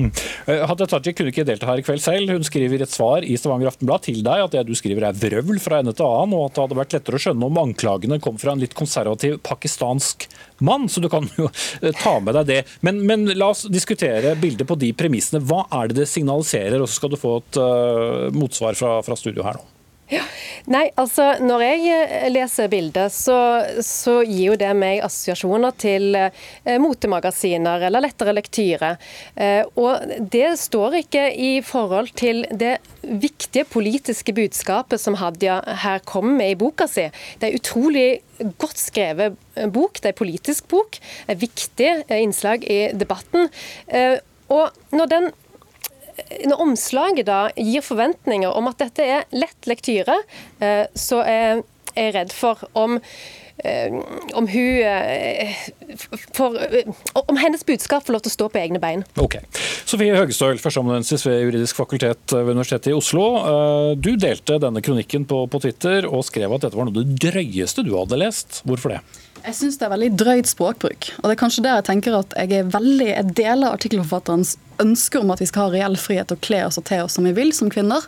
Mm. Eh, Hadia Tajik kunne ikke delta her i kveld selv. Hun skriver et svar i Stavanger Aftenblad til deg at det du skriver er vrøvl fra ende til annen, og at det hadde vært lettere å skjønne om anklagene kom fra en litt konservativ pakistansk mann, så du kan jo eh, ta med deg det. Men, men la oss diskutere bildet på de premissene. Hva er det det signaliserer? Og så skal du få et uh, motsvar fra, fra studio her nå. Ja. Nei, altså Når jeg eh, leser bildet, så, så gir jo det meg assosiasjoner til eh, motemagasiner eller lettere lektyre. Eh, og det står ikke i forhold til det viktige politiske budskapet som Hadia her kommer med i boka si. Det er utrolig godt skrevet bok, det er politisk bok, Det er viktig eh, innslag i debatten. Eh, og når den når omslaget da gir forventninger om at dette er lett lektyre, eh, så er jeg redd for om eh, om hun eh, for, om hennes budskap får lov til å stå på egne bein. Ok. Sofie Høgestøl, førsteamanuensis ved Juridisk fakultet ved Universitetet i Oslo. Du delte denne kronikken på, på Twitter og skrev at dette var noe av det drøyeste du hadde lest. Hvorfor det? Jeg syns det er veldig drøyt språkbruk. Og det er kanskje der jeg tenker at jeg er veldig Jeg deler artikkelforfatterens ønske om at vi skal ha reell frihet til å kle oss og te oss som vi vil som kvinner.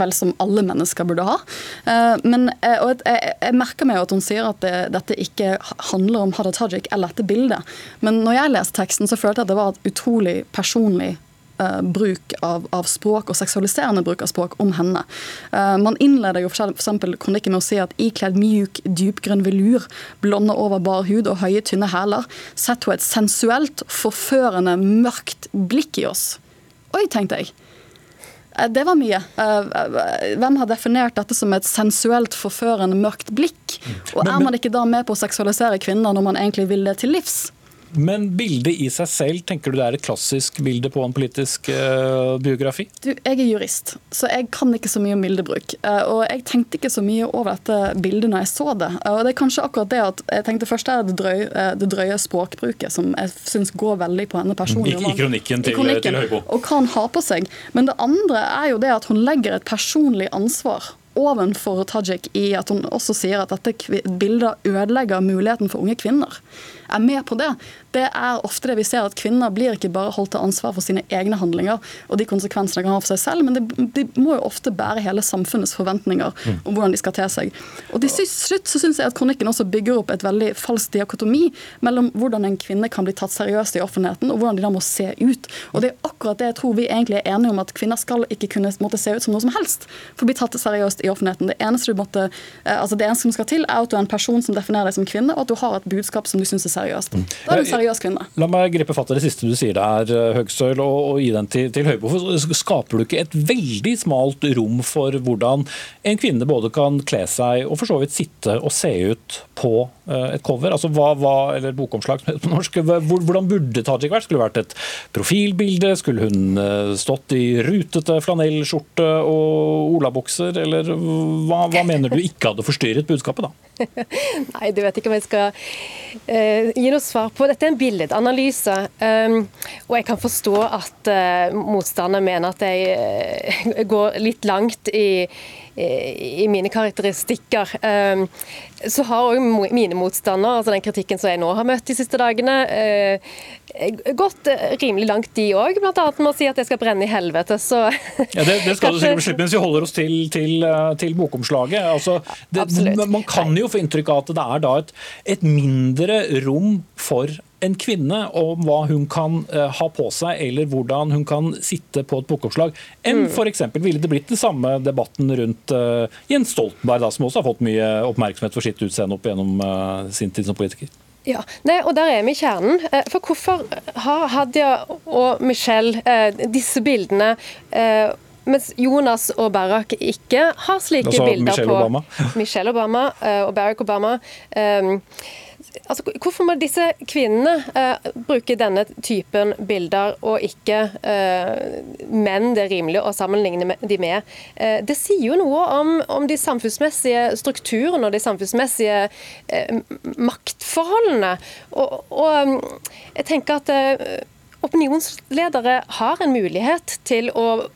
Vel som alle mennesker burde ha. Eh, men, eh, og jeg, merker meg at hun sier at det, dette ikke handler om Hadia Tajik eller dette bildet. Men når jeg leste teksten, så følte jeg at det var et utrolig personlig uh, bruk av, av, språk, og seksualiserende bruk av språk, om henne. Uh, man innleder jo f.eks. kronikken med å si at ikledd mjuk, dypgrønn velur, blonde over bar hud og høye, tynne hæler, setter hun et sensuelt, forførende, mørkt blikk i oss. Oi, tenkte jeg. Eh, det var mye. Hvem har definert dette som et sensuelt, forførende, mørkt blikk? Og er man ikke da med på å seksualisere kvinner når man egentlig vil det til livs? Men bildet i seg selv, tenker du det er et klassisk bilde på en politisk uh, biografi? Du, Jeg er jurist, så jeg kan ikke så mye om bildebruk. Uh, og jeg tenkte ikke så mye over dette bildet når jeg så det. Uh, og det er kanskje akkurat det at jeg tenkte først er det, drøy, det drøye språkbruket som jeg syns går veldig på henne personlig. I, i kronikken til, til Høybo. Og hva han har på seg. Men det andre er jo det at hun legger et personlig ansvar ovenfor Tajik i at hun også sier at dette bildet ødelegger muligheten for unge kvinner er med på det, det er ofte det vi ser at kvinner blir ikke bare holdt til ansvar for sine egne handlinger og de konsekvensene de kan ha for seg selv, men de, de må jo ofte bære hele samfunnets forventninger mm. om hvordan de skal te seg. Og til slutt så syns jeg at kronikken også bygger opp et veldig falsk diakotomi mellom hvordan en kvinne kan bli tatt seriøst i offentligheten, og hvordan de da må se ut. Og det er akkurat det jeg tror vi egentlig er enige om, at kvinner skal ikke kunne måtte se ut som noe som helst for å bli tatt seriøst i offentligheten. Det eneste du måtte, eh, altså det eneste som skal til, er at du er en person som definerer deg som kvinne, og at du har et budskap som du syns er seriøst. Mm. Da er du en seriøs kvinne. La meg gripe fatt i det siste du sier der, Høgsøl, og, og gi den til, til Høybo. Skaper du ikke et veldig smalt rom for hvordan en kvinne både kan kle seg og for så vidt sitte og se ut på et cover? Altså hva, hva, eller bokomslag på norsk. Hvordan burde Tajik vært? Skulle det vært et profilbilde? Skulle hun uh, stått i rutete flanellskjorte og olabukser? Eller hva, hva mener du ikke hadde forstyrret budskapet, da? <laughs> Nei, du vet ikke om jeg skal uh, gi noe svar på. Dette er en billedanalyse. Um, og jeg kan forstå at uh, motstanderne mener at jeg uh, <laughs> går litt langt i, i mine karakteristikker. Um, så har òg mine motstandere, altså den kritikken som jeg nå har møtt de siste dagene, uh, gått rimelig langt, de òg. Bl.a. med å si at jeg skal brenne i helvete. Så <laughs> ja, det, det skal du sikkert beslippe, mens vi holder oss til, til, til bokomslaget. Altså, det, man kan jo få inntrykk av at det er da et, et mindre rom for en kvinne om hva hun kan uh, ha på seg, eller hvordan hun kan sitte på et bokoppslag, enn mm. f.eks. ville det blitt den samme debatten rundt uh, Jens Stoltenberg, da, som også har fått mye oppmerksomhet for sitt utseende opp gjennom uh, sin tid som politiker. Ja, Nei, og Der er vi i kjernen. For Hvorfor har Hadia og Michelle disse bildene mens Jonas og Barack ikke har slike altså, bilder Michelle på Obama. Michelle Obama og Barack Obama. Um, altså, hvorfor må disse kvinnene eh, bruke denne typen bilder, og ikke eh, menn det er rimelig å sammenligne de med? Eh, det sier jo noe om, om, de samfunnsmessige strukturene og de samfunnsmessige maktforholdene. Og, og um, jeg tenker at opinionsledere har en mulighet til å,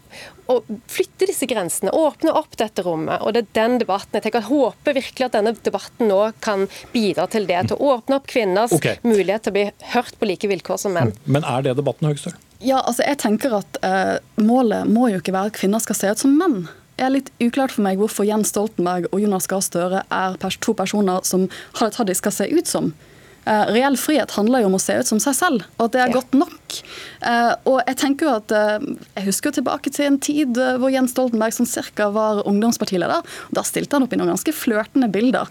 å flytte disse grensene, åpne opp dette rommet. og det er den debatten. Jeg tenker, jeg håper virkelig at denne debatten nå kan bidra til det. Til å åpne opp kvinners okay. mulighet til å bli hørt på like vilkår som menn. Men er det debatten, Høgstøl? Ja, altså jeg tenker at eh, Målet må jo ikke være at kvinner skal se ut som menn. Det er litt uklart for meg hvorfor Jens Stoltenberg og Jonas Gahr Støre er to personer som Hadia Tajik skal se ut som. Eh, reell frihet handler jo om å se ut som seg selv, og at det er godt nok. Eh, og Jeg tenker jo at eh, jeg husker tilbake til en tid hvor Jens Stoltenberg som cirka var ungdomspartileder. Da stilte han opp i noen ganske flørtende bilder.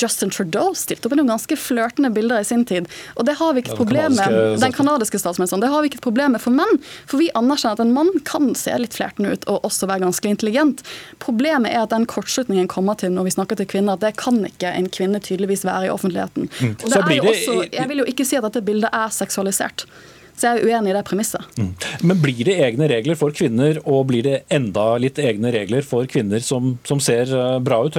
Justin Trudeau stilte opp i noen ganske flørtende bilder i sin tid. Og det har vi ikke et problem med Den kanadiske statsministeren. Det har vi ikke et problem med for menn. For vi anerkjenner at en mann kan se litt flertende ut og også være ganske intelligent. Problemet er at den kortslutningen kommer til når vi snakker til kvinner, at det kan ikke en kvinne tydeligvis være i offentligheten. Mm. Og det er jo også, jeg vil jo ikke si at dette bildet er seksualisert. Så jeg er uenig i det premisset. Mm. Men blir det egne regler for kvinner, og blir det enda litt egne regler for kvinner som, som ser eh, bra ut?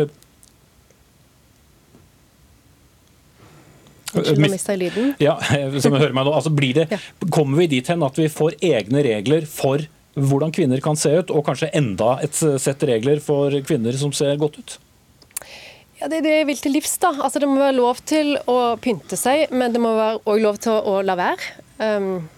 Unnskyld, nå mista jeg lyden. Ja, <laughs> som jeg hører meg nå. Altså, blir det, Kommer vi dit hen at vi får egne regler for hvordan kvinner kan se ut, og kanskje enda et sett regler for kvinner som ser godt ut? Ja, Det er det jeg vil til livs. da. Altså, Det må være lov til å pynte seg, men det må være òg lov til å, la være. Um,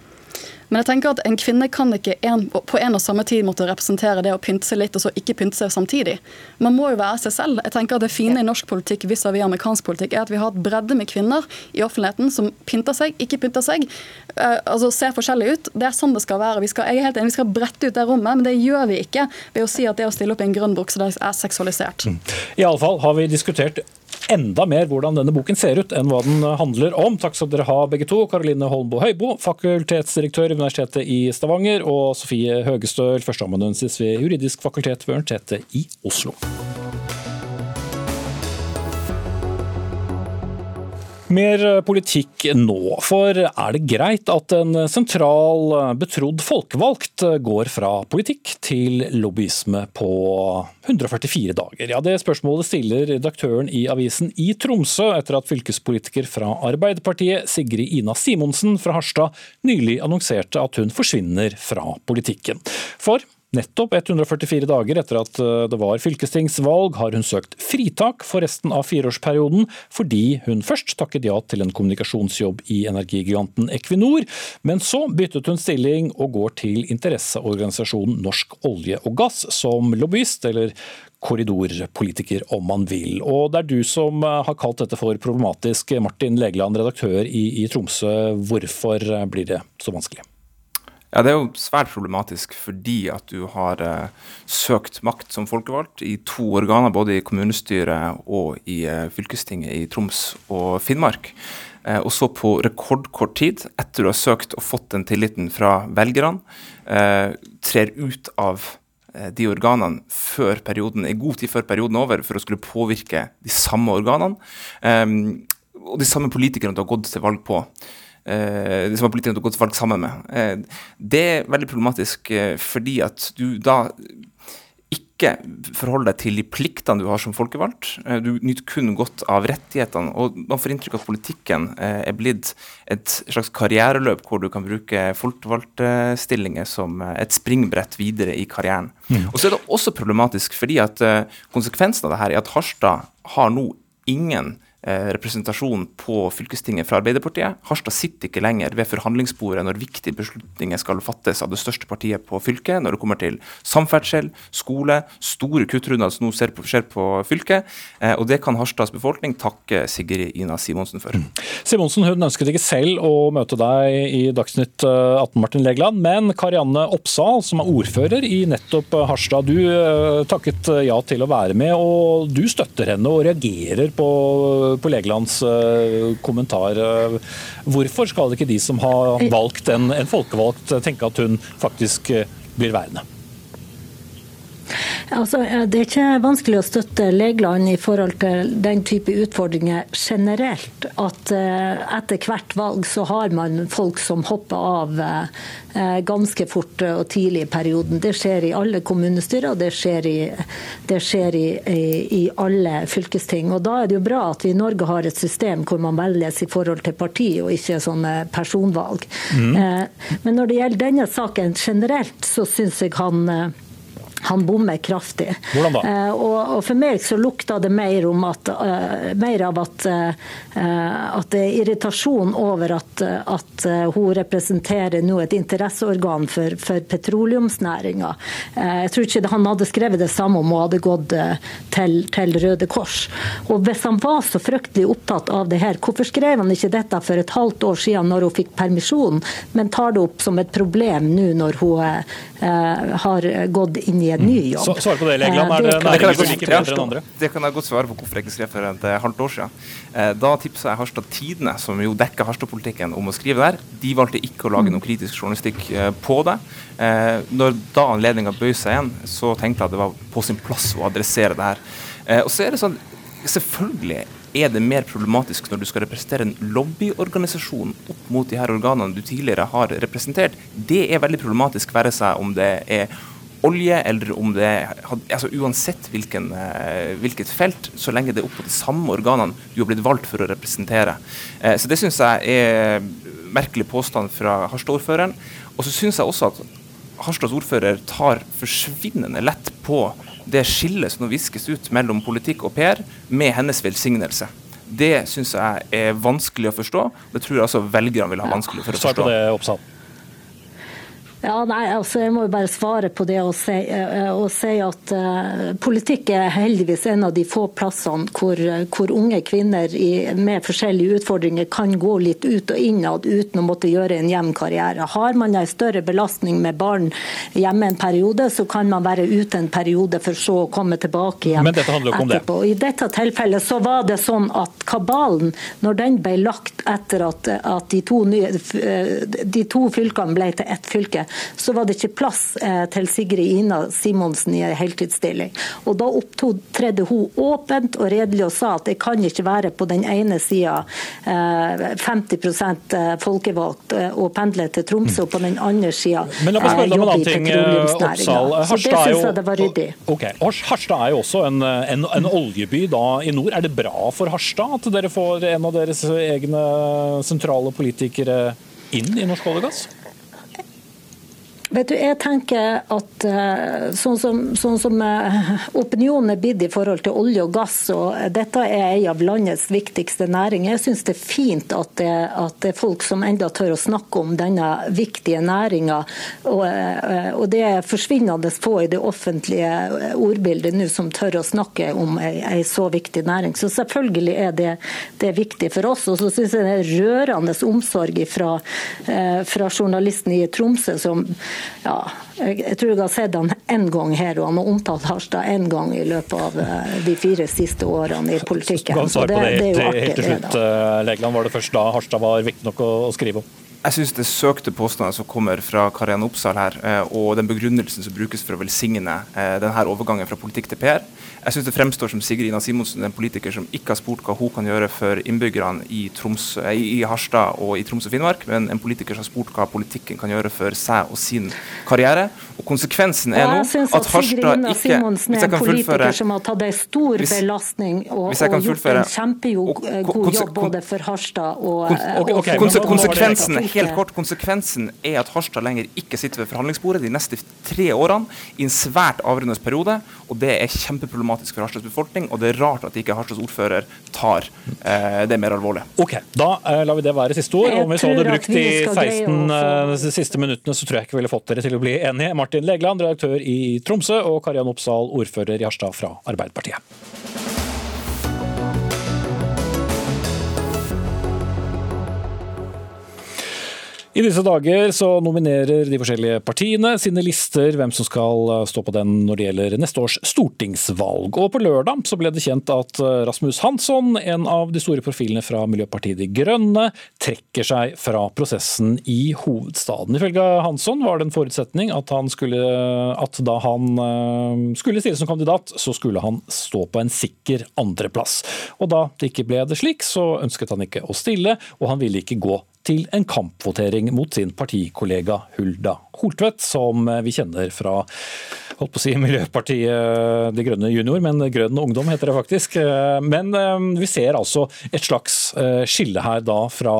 men jeg tenker at en kvinne kan ikke en, på en og samme tid måtte representere det å pynte seg litt og så ikke pynte seg samtidig. Man må jo være seg selv. Jeg tenker at Det fine i norsk politikk vis-à-vis amerikansk politikk er at vi har et bredde med kvinner i offentligheten som pynter seg, ikke pynter seg, uh, altså ser forskjellig ut. Det er sånn det skal være. Vi skal, jeg er helt enig, vi skal brette ut det rommet, men det gjør vi ikke ved å si at det å stille opp i en grønn bukse er seksualisert. Mm. I alle fall har vi diskutert enda mer hvordan denne boken ser ut enn hva den handler om. Takk skal dere ha begge to. Karoline Holmbo Høibo, fakultetsdirektør ved Universitetet i Stavanger, og Sofie Høgestøl, førsteamanuensis ved Juridisk fakultet ved Universitetet i Oslo. Mer eh, politikk nå. For er det greit at en sentral, eh, betrodd folkevalgt eh, går fra politikk til lobbyisme på 144 dager? Ja, Det spørsmålet stiller redaktøren i avisen i Tromsø, etter at fylkespolitiker fra Arbeiderpartiet, Sigrid Ina Simonsen fra Harstad, nylig annonserte at hun forsvinner fra politikken. For Nettopp 144 dager etter at eh, det var fylkestingsvalg, har hun søkt fritak for resten av fireårsperioden, fordi hun først takket ja til en kommunikasjonsjobb i energigiganten Equinor, men så byttet hun stilling og går til interesseorganisasjonen Norsk olje og gass som lobbyist, eller korridorpolitiker om man vil. Og Det er du som eh, har kalt dette for problematisk. Martin Legeland, redaktør i, i Tromsø. Hvorfor blir det så vanskelig? Ja, Det er jo svært problematisk fordi at du har eh, søkt makt som folkevalgt i to organer, både i kommunestyret og i eh, fylkestinget i Troms og Finnmark. Eh, og så på rekordkort tid, etter du har søkt og fått den tilliten fra velgerne, eh, trer ut av eh, de organene før perioden, i god tid før perioden er over, for å skulle påvirke de samme organene. Eh, og de samme politikerne du har gått til valg på eh, som politikerne gått til valg sammen med. Eh, det er veldig problematisk eh, fordi at du da ikke forholder deg til de pliktene du har som folkevalgt. Eh, du nyter kun godt av rettighetene. og Man får inntrykk av at politikken eh, er blitt et slags karriereløp hvor du kan bruke folkevalgtstillinger som et springbrett videre i karrieren. Mm. Og så er det også problematisk fordi at konsekvensen av det her er at Harstad har nå ingen Eh, representasjon på fylkestinget fra Arbeiderpartiet. Harstad sitter ikke lenger ved forhandlingsbordet når viktige beslutninger skal fattes av det største partiet på fylket, når det kommer til samferdsel, skole, store kuttrunder som nå skjer på, skjer på fylket. Eh, og det kan Harstads befolkning takke Sigrid Ina Simonsen for. Mm. Simonsen hun ønsket ikke selv å møte deg i Dagsnytt 18, eh, Martin Legeland, men Karianne Oppsal, som er ordfører i nettopp Harstad, du takket ja til å være med, og du støtter henne og reagerer på på Legelands eh, kommentar. Eh, hvorfor skal ikke de som har valgt en, en folkevalgt, tenke at hun faktisk eh, blir værende? Altså, det er ikke vanskelig å støtte legene i forhold til den type utfordringer generelt. At etter hvert valg så har man folk som hopper av Eh, ganske fort og tidlig i perioden. Det skjer i alle kommunestyrer, og det skjer, i, det skjer i, i, i, alle fylkesting. Og Da er det jo bra at vi i Norge har et system hvor man velges i forhold til parti, og ikke sånne personvalg. Mm. Men når det gjelder denne saken generelt, så syns jeg han han bommer kraftig. Hvordan da? Eh, og, og, For meg så lukta det mer, at, uh, mer av at, uh, at, det er irritasjon over at, at uh, hun representerer nå et interesseorgan for, for petroleumsnæringa. jeg tror ikke han hadde skrevet det samme om hun hadde gått til, til, Røde Kors. Og Hvis han var så fryktelig opptatt av det her, hvorfor skrev han ikke dette for et halvt år siden når hun fikk permisjon, men tar det opp som et problem nå når hun har gått inn i en ny jobb. Så, svar på det, Legland. Er det næringer som liker bedre enn andre? Det kan jeg godt svare på hvorfor jeg ikke skrev for et halvt år siden. Eh, da tipsa jeg Harstad Tidende, som jo dekker Harstad-politikken, om å skrive der. De valgte ikke å lage noe kritisk journalistikk eh, på det. Eh, når da anledninga bøy seg igjen, så tenkte jeg at det var på sin plass å adressere det her. Og så er det sånn, selvfølgelig er det mer problematisk når du skal representere en lobbyorganisasjon opp mot de her organene du tidligere har representert. Det er veldig problematisk, være seg om det er olje, eller om det altså Uansett hvilken, eh, hvilket felt, så lenge det er opp på de samme organene du har blitt valgt for å representere. Eh, så Det syns jeg er merkelig påstand fra Harstad-ordføreren. Og så syns jeg også at Harstads ordfører tar forsvinnende lett på det skillet som nå viskes ut mellom politikk og PR, med hennes velsignelse. Det syns jeg er vanskelig å forstå. Det tror jeg altså velgerne vil ha vanskelig for å forstå. Svar på det, Oppsal. Ja, nei, altså Jeg må jo bare svare på det og si, uh, og si at uh, politikk er heldigvis en av de få plassene hvor, uh, hvor unge kvinner i, med forskjellige utfordringer kan gå litt ut og innad uten å måtte gjøre en jevn karriere. Har man en større belastning med barn hjemme en periode, så kan man være ute en periode for så å komme tilbake igjen Men dette handler jo ikke om det. I dette tilfellet så var det sånn at kabalen, når den ble lagt etter at, at de, to nye, de to fylkene ble til ett fylke, så var det ikke plass eh, til Sigrid Ina Simonsen i en heltidsstilling. Og Da opptredde hun åpent og redelig og sa at det kan ikke være på den ene sida 50 eh, eh, folkevalgt og pendle til Tromsø, og på den andre sida jobbe i petroleumsnæringa. Så det syns jeg det var ryddig. Okay. Harstad er jo også en, en, en, oljeby da i nord. Er det bra for Harstad at dere får en av deres egne sentrale politikere inn i Norsk olje og gass? Vet du, jeg tenker at eh, sånn som, sånn som eh, opinionen er blitt i forhold til olje og gass, og dette er en av landets viktigste næringer. Jeg syns det er fint at det, at det, er folk som enda tør å snakke om denne viktige næringa. Og, eh, og, det er forsvinnende få i det offentlige ordbildet nå som tør å snakke om en så viktig næring. Så selvfølgelig er det, det er viktig for oss. Og så syns jeg det er rørende omsorg fra, fra journalisten i Tromsø som ja, jeg, tror jeg har sett han én gang her, og han har omtalt Harstad én gang i løpet av eh, de fire siste årene i politikken. Så det, det, er jo artig. Helt til slutt, Legland. Legeland, var det først da Harstad var viktig nok å, å skrive om? Jeg syns det søkte påstander som kommer fra Karianne Oppsal her, eh, og den begrunnelsen som brukes for å velsigne denne overgangen fra politikk til PR, jeg syns det fremstår som Sigrid Ina Simonsen, en politiker som ikke har spurt hva hun kan gjøre for innbyggerne i, Troms, eh, i Harstad og i Troms og Finnmark, men en politiker som har spurt hva politikken kan gjøre for seg og sin karriere. Og konsekvensen er nå at, at Harstad ikke Simonsen er en politiker som har tatt en stor hvis, belastning og, og gjort en kjempegod jobb både for Harstad og, okay, okay, og for konsekvensen, helt kort, konsekvensen er at Harstad lenger ikke sitter ved forhandlingsbordet de neste tre årene i en svært avrundende periode, og det er kjempeproblematisk for Harstads befolkning, og det er rart at ikke Harstads ordfører tar eh, det mer alvorlig. Ok, Da eh, lar vi det være siste ord. Om vi så hadde brukt de 16 eh, siste minuttene, så tror jeg ikke vi ville fått dere til å bli enige. Martin Legeland, redaktør i Tromsø, og Kariann Oppsal, ordfører i Harstad fra Arbeiderpartiet. I disse dager så nominerer de forskjellige partiene sine lister hvem som skal eh, stå på den når det gjelder neste års stortingsvalg. Og på lørdag så ble det kjent at eh, Rasmus Hansson, en av de store profilene fra Miljøpartiet De Grønne, trekker seg fra prosessen i hovedstaden. Ifølge Hansson var det en forutsetning at, skulle, at da han eh, skulle stille som kandidat, så skulle han stå på en sikker andreplass. Og da det ikke ble det slik, så ønsket han ikke å stille, og han ville ikke gå til en kampvotering mot sin partikollega Hulda Holtvedt, som vi kjenner fra holdt på å si Miljøpartiet De Grønne junior, men Grønn ungdom heter det faktisk. Eh, men eh, vi ser altså et slags eh, skille her da fra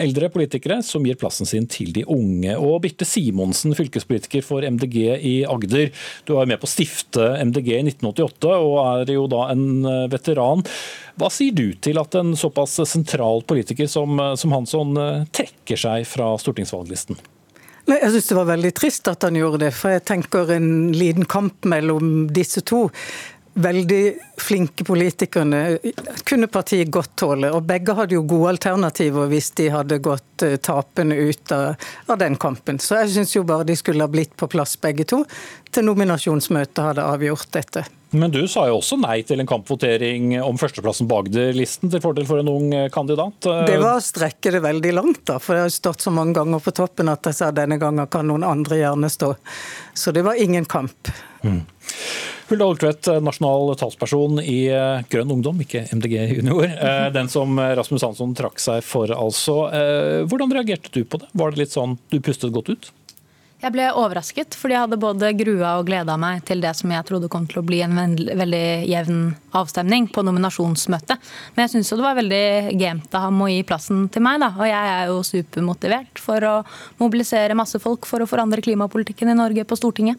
eldre politikere som gir plassen sin til de unge. Og Birte Simonsen, fylkespolitiker for MDG i Agder. Du var med på å stifte MDG i 1988 og er jo da en veteran. Hva sier du til at en såpass sentral politiker som, som Hansson trekker seg fra stortingsvalglisten? Nei, Jeg syns det var veldig trist at han gjorde det, for jeg tenker en liten kamp mellom disse to veldig flinke politikerne kunne partiet godt tåle. Og begge hadde jo gode alternativer hvis de hadde gått uh, tapende ut av, av, den kampen. Så jeg syns jo bare de skulle ha blitt på plass begge to til nominasjonsmøtet hadde avgjort dette. Men du sa jo også nei til en kampvotering om førsteplassen på Agder-listen til fordel for en ung eh, kandidat. Det var å strekke det veldig langt, da. For det har stått så mange ganger på toppen at jeg sa denne gangen kan noen andre gjerne stå. Så det var ingen kamp. Mm. Hulda Oltvedt, nasjonal talsperson i eh, Grønn Ungdom, ikke MDG junior. Eh, <laughs> den som Rasmus Hansson trakk seg for, altså. Hvordan reagerte du på det? Var det litt sånn du pustet godt ut? Jeg ble overrasket, fordi jeg hadde både grua og gleda meg til det som jeg trodde kom til å bli en veldig jevn avstemning på nominasjonsmøtet. Men jeg syns det var veldig gamet av ham å gi plassen til meg, da. Og jeg er jo supermotivert for å mobilisere masse folk for å forandre klimapolitikken i Norge på Stortinget.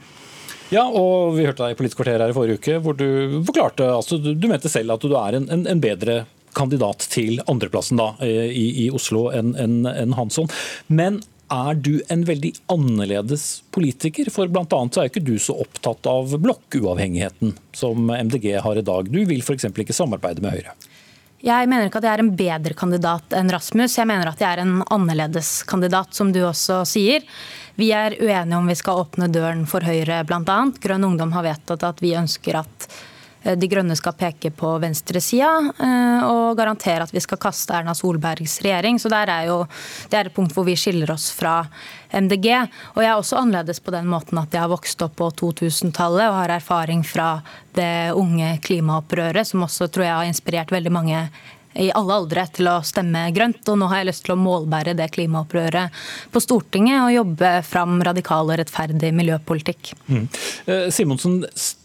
Ja, og vi hørte deg i Politisk her i forrige uke, hvor du forklarte altså, Du mente selv at du er en, en, en bedre kandidat til andreplassen da, i, i Oslo enn en, en Hansson. Men er du en veldig annerledes politiker? For bl.a. er ikke du så opptatt av blokkuavhengigheten som MDG har i dag. Du vil f.eks. ikke samarbeide med Høyre. Jeg mener ikke at jeg er en bedre kandidat enn Rasmus. Jeg mener at jeg er en annerledes kandidat, som du også sier. Vi er uenige om vi skal åpne døren for Høyre, bl.a. Grønn Ungdom har vedtatt at vi ønsker at de Grønne skal peke på venstresida eh, og garantere at vi skal kaste Erna Solbergs regjering. Så der er jo, Det er et punkt hvor vi skiller oss fra MDG. Og jeg er også annerledes på den måten at jeg har vokst opp på 2000-tallet og har erfaring fra det unge klimaopprøret, som også tror jeg har inspirert veldig mange i alle aldre til å stemme grønt. Og nå har jeg lyst til å målbære det klimaopprøret på Stortinget og jobbe fram radikal og rettferdig miljøpolitikk. Mm. Eh, Simonsen,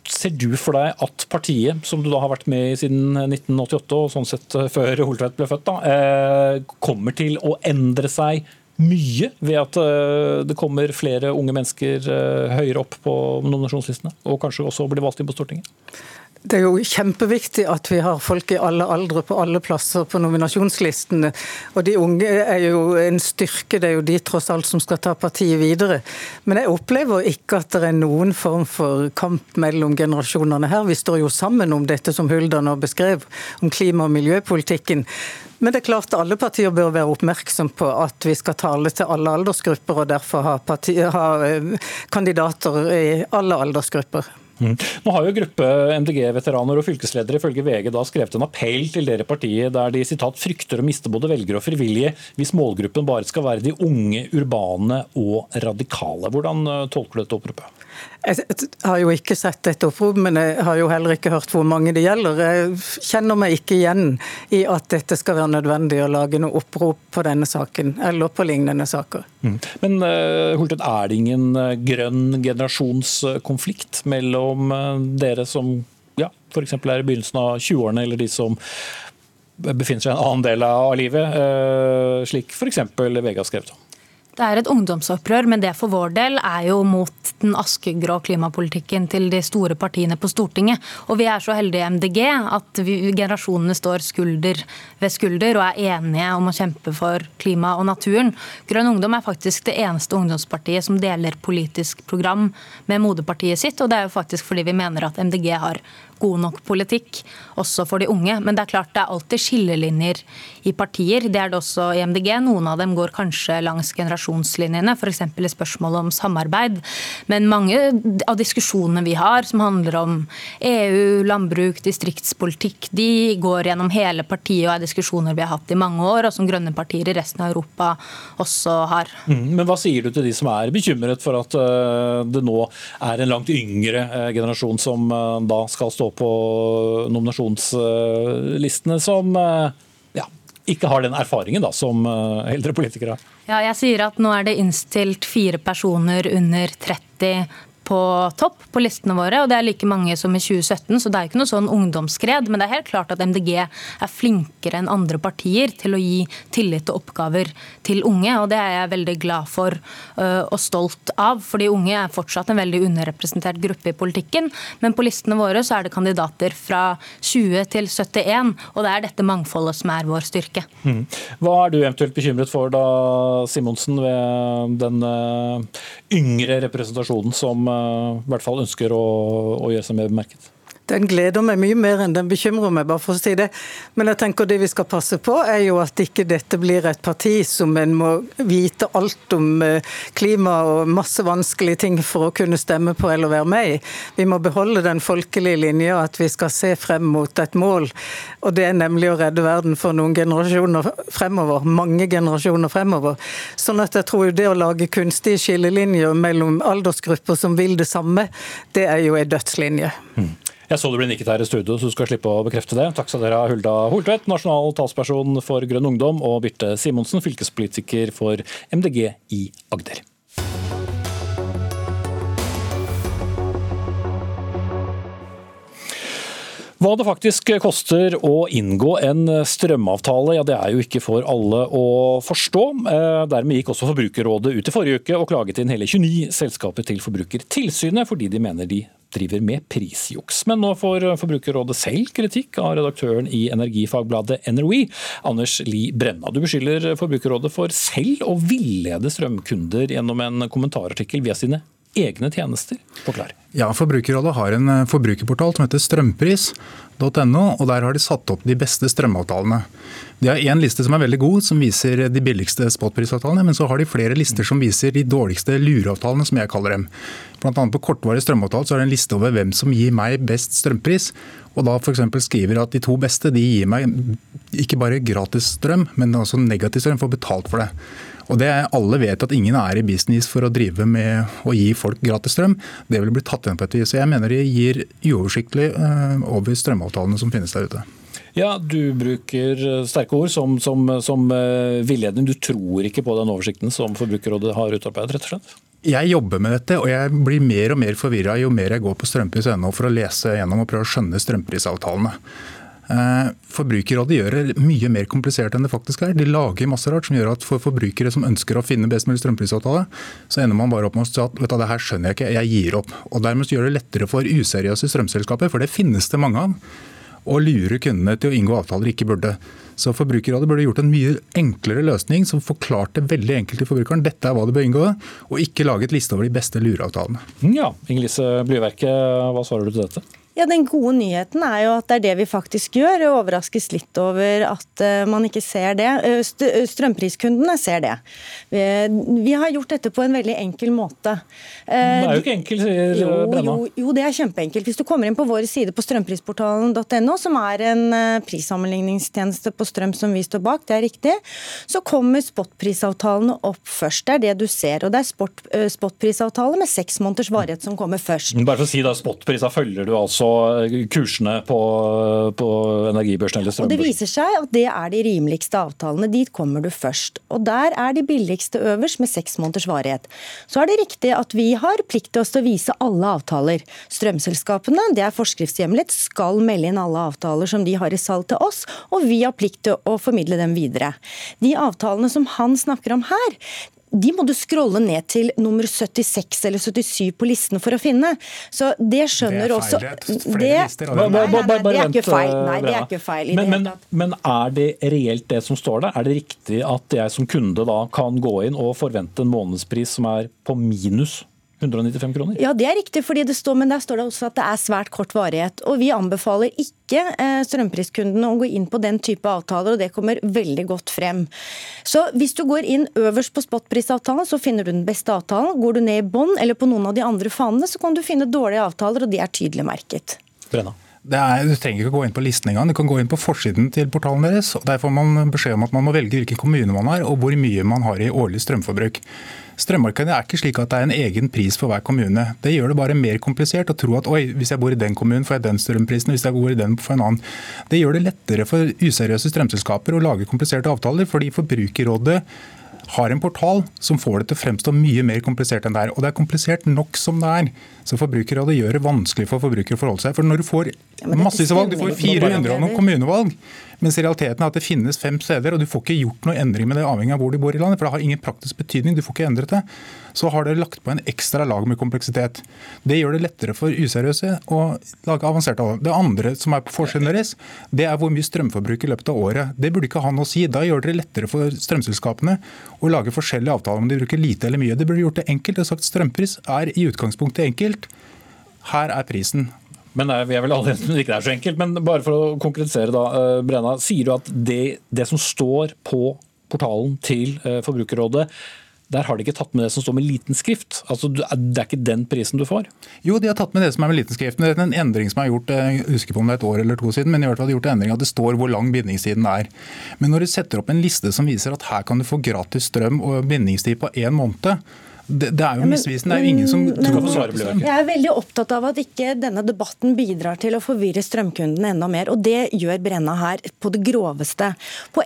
ser du for deg at partiet, som du da har vært med i siden 1988, og sånn sett eh, før Holtveit ble født, da, eh, kommer til å endre seg mye ved at det kommer flere unge mennesker høyere opp på nominasjonslistene, og kanskje også blir valgt inn på Stortinget? Det er jo kjempeviktig at vi har folk i alle aldre på alle plasser på nominasjonslistene. Og de unge er jo en styrke, det er jo de tross alt som skal ta partiet videre. Men jeg opplever ikke at det er noen form for kamp mellom generasjonene her. Vi står jo sammen om dette som Hulda nå beskrev, om klima- og miljøpolitikken. Men det er klart alle partier bør være oppmerksom på at vi skal tale til alle aldersgrupper, og derfor ha, partier, ha eh, kandidater i alle aldersgrupper. Mm. Nå har jo gruppe MDG-veteraner og fylkesledere ifølge VG da skrevet en appell til dere partiet der de sitat, frykter å miste både velgere og frivillige hvis målgruppen bare skal være de unge, urbane og radikale. Hvordan eh, tolker du dette oppropet? Jeg har jo ikke sett dette oppropet, men jeg har jo heller ikke hørt hvor mange det gjelder. Jeg kjenner meg ikke igjen i at dette skal være nødvendig å lage noe opprop på denne saken, eller på lignende saker. Mm. Men Hultet, er det ingen uh, grønn generasjonskonflikt mellom uh, dere som ja, f.eks. er i begynnelsen av 20-årene, eller de som befinner seg i en annen del av livet, slik f.eks. Vega skrev om? Det er et ungdomsopprør, men det for vår del er jo mot den askegrå klimapolitikken til de store partiene på Stortinget. Og vi er så heldige i MDG at vi, generasjonene står skulder ved skulder og er enige om å kjempe for klima og naturen. Grønn Ungdom er faktisk det eneste ungdomspartiet som deler politisk program med moderpartiet sitt, og det er jo faktisk fordi vi mener at MDG har god nok politikk, også for de unge. Men det er klart det er alltid skillelinjer i partier. Det er det også i MDG. Noen av dem går kanskje langs generasjonslinjene, f.eks. i spørsmålet om samarbeid. Men mange av diskusjonene vi har, som handler om EU, landbruk, distriktspolitikk, de går gjennom hele partiet og er diskusjoner vi har hatt i mange år, og som grønne partier i resten av Europa også har. Mm, men hva sier du til de som er bekymret for at eh, det nå er en langt yngre eh, generasjon som eh, da skal stå på nominasjonslistene, som eh, ja, ikke har den erfaringen da, som eh, eldre politikere har. Ja, jeg sier at nå er det innstilt fire personer under 30 på topp på listene våre, og det er like mange som i 2017, så det er ikke noe sånn ungdomsskred. Men det er helt klart at MDG er flinkere enn andre partier til å gi tillit og oppgaver til unge, og det er jeg veldig glad for øh, og stolt av. fordi unge er fortsatt en veldig underrepresentert gruppe i politikken, men på listene våre så er det kandidater fra 20 til 71, og det er dette mangfoldet som er vår styrke. Mm. Hva er du eventuelt bekymret for da, Simonsen, ved den øh, yngre representasjonen som i hvert fall ønsker å, å gjøre seg mer bemerket? Den gleder meg mye mer enn den bekymrer meg, bare for å si det. Men jeg tenker det vi skal passe på, er jo at ikke dette blir et parti som en må vite alt om eh, klima og masse vanskelige ting for å kunne stemme på eller være med i. Vi må beholde den folkelige linja at vi skal se frem mot et mål, og det er nemlig å redde verden for noen generasjoner fremover. Mange generasjoner fremover. Sånn at jeg tror det å lage kunstige skillelinjer mellom aldersgrupper som vil det samme, det er jo ei dødslinje. Mm. Jeg så du ble nikket her i studio, så du skal slippe å bekrefte det. Takk skal dere ha, Hulda Holtvedt, nasjonal talsperson for Grønn Ungdom, og Birte Simonsen, fylkespolitiker for MDG i Agder. Hva det faktisk koster å inngå en strømavtale, ja det er jo ikke for alle å forstå. Eh, dermed gikk også Forbrukerrådet ut i forrige uke og klaget inn hele 29 selskaper til Forbrukertilsynet fordi de mener de driver med prisjuks. Men nå får Forbrukerrådet selv kritikk av redaktøren i energifagbladet NROE, Anders Li Brenna. Du beskylder Forbrukerrådet for selv å villede strømkunder gjennom en kommentarartikkel via sine egne tjenester. Forklar. Ja, Forbrukerrådet har en eh, forbrukerportal som heter strømpris.no, og der har de satt opp de beste strømavtalene. De har én liste som er veldig god, som viser de billigste spotprisavtalene, men så har de flere lister som viser de dårligste lureavtalene, som jeg kaller dem. Blant annet på kortvarig strømavtale så er det en liste over hvem som gir meg best strømpris. Og da f.eks. skriver at de to beste de gir meg ikke bare gratis strøm, men også negativ strøm, får betalt for det. Og det Alle vet at ingen er i business for å drive med å gi folk gratis strøm. Det vil bli tatt igjen på et vis. Så jeg mener de gir uoversiktlig eh, over strømavtalene som finnes der ute. Ja, Du bruker sterke ord som, som, som eh, villedning. Du tror ikke på den oversikten som Forbrukerrådet har utarbeidet? rett og slett? Jeg jobber med dette, og jeg blir mer og mer forvirra jo mer jeg går på strømpris.no for å lese gjennom og prøve å skjønne strømprisavtalene. Eh, forbrukerrådet gjør det mye mer komplisert enn det faktisk er. De lager masse rart som gjør at for forbrukere som ønsker å finne best mulig strømprisavtale, så ender man bare opp med å si at vet du, det her skjønner jeg ikke, jeg gir opp. Og Dermed gjør det lettere for useriøse strømselskaper, for det finnes det mange av, å lure kundene til å inngå avtaler de ikke burde. Så Forbrukerrådet burde gjort en mye enklere løsning som forklarte veldig enkelt til forbrukeren dette er hva du bør inngå, og ikke laget liste over de beste lureavtalene. Ja, Inger-Lise Blyverket, hva svarer du til dette? Ja, Den gode nyheten er jo at det er det vi faktisk gjør. Jeg overraskes litt over at eh, man ikke ser det. Eh, eh, strømpriskundene ser det. Vi har gjort dette på en veldig enkel måte. Det er jo ikke enkelt, sier jo, Brenna. Jo, jo, det er kjempeenkelt. Hvis du kommer inn på vår side på strømprisportalen.no, som er en prissammenligningstjeneste på strøm som vi står bak, det er riktig, så kommer spotprisavtalene opp først. Det er det du ser. Og det er spotprisavtale med seks måneders varighet som kommer først. Bare for å si da, Spotprisa følger du altså kursene på, på energibørsen eller strømbørsen. Og Det viser seg at det er de rimeligste avtalene. Dit kommer du først. Og Der er de billigste øverst med seks måneders varighet. Så er det riktig at vi har plikt til oss til å vise alle avtaler. Strømselskapene, det er forskriftshjemlet, skal melde inn alle avtaler som de har i salg til oss, og vi har plikt til å formidle dem videre. De avtalene som han snakker om her, de må du scrolle ned til nummer 76 eller 77 på listen for å finne. Så det skjønner også Det er feil. Lister. Nei, nei, nei, det er ikke feil. Nei, det er ikke feil men, men, men, er det reelt det som står der? Er det riktig at jeg som kunde da kan gå inn og forvente en månedspris som er på minus 195 kroner? Ja, det er riktig, fordi det står, men der står det også at det er svært kort varighet. Og vi anbefaler ikke eh, strømpriskundene å gå inn på den type avtaler, og det kommer veldig godt frem. Så hvis du går inn øverst på spotprisavtalen, så finner du den beste avtalen. Går du ned i bånn eller på noen av de andre fanene, så kan du finne dårlige avtaler, og de er tydelig merket. Brenna. Er, du trenger ikke gå inn på listen engang. Du kan gå inn på forsiden til portalen deres. og Der får man beskjed om at man må velge hvilken kommune man er, og hvor mye man har i årlig strømforbruk. Strømmarkedet er ikke slik at det er en egen pris for hver kommune. Det gjør det bare mer komplisert å tro at oi, hvis jeg bor i den kommunen, får jeg den strømprisen, hvis jeg bor i den, får en annen. Det gjør det lettere for useriøse strømselskaper å lage kompliserte avtaler, fordi Forbrukerrådet har en portal som får det til å fremstå mye mer komplisert enn det er. Og det er komplisert nok som det er. Så Forbrukerrådet gjør det vanskelig for forbrukere å forholde seg. For når du får massevis av valg, du får 400 og noen kommunevalg, mens realiteten er at det finnes fem steder, og du får ikke gjort noen endring med det avhengig av hvor du bor i landet, for det har ingen praktisk betydning, du får ikke endret det, så har dere lagt på en ekstra lag med kompleksitet. Det gjør det lettere for useriøse å lage avanserte valg. Det andre som er på forskjellen deres, det er hvor mye strømforbruk i løpet av året. Det burde ikke ha noe å si. Da gjør det lettere for strømselskapene å lage forskjellige avtaler om de bruker lite eller mye. Det burde gjort det enkelt. Det er sagt Strømpris er i utgangspunktet enkelt. Her er prisen. Men nei, vi er vel alle enige om det ikke er så enkelt. Men bare for å konkretisere, da, eh, Brenna. Sier du at det, det som står på portalen til eh, Forbrukerrådet, der har de ikke tatt med det som står med liten skrift? Altså, Det er ikke den prisen du får? Jo, de har tatt med det som er med liten skrift. Det er en endring som er gjort eh, jeg husker på om det er et år eller to siden, men i hvert fall gjort en endring at det står hvor lang bindingstiden er. Men når du setter opp en liste som viser at her kan du få gratis strøm og bindingstid på én måned, det, det, er jo misvisende. Det er jo ingen som tror på svaret. Jeg er veldig opptatt av at ikke denne debatten bidrar til å forvirre strømkundene enda mer. Og det gjør Brenna her på det groveste. På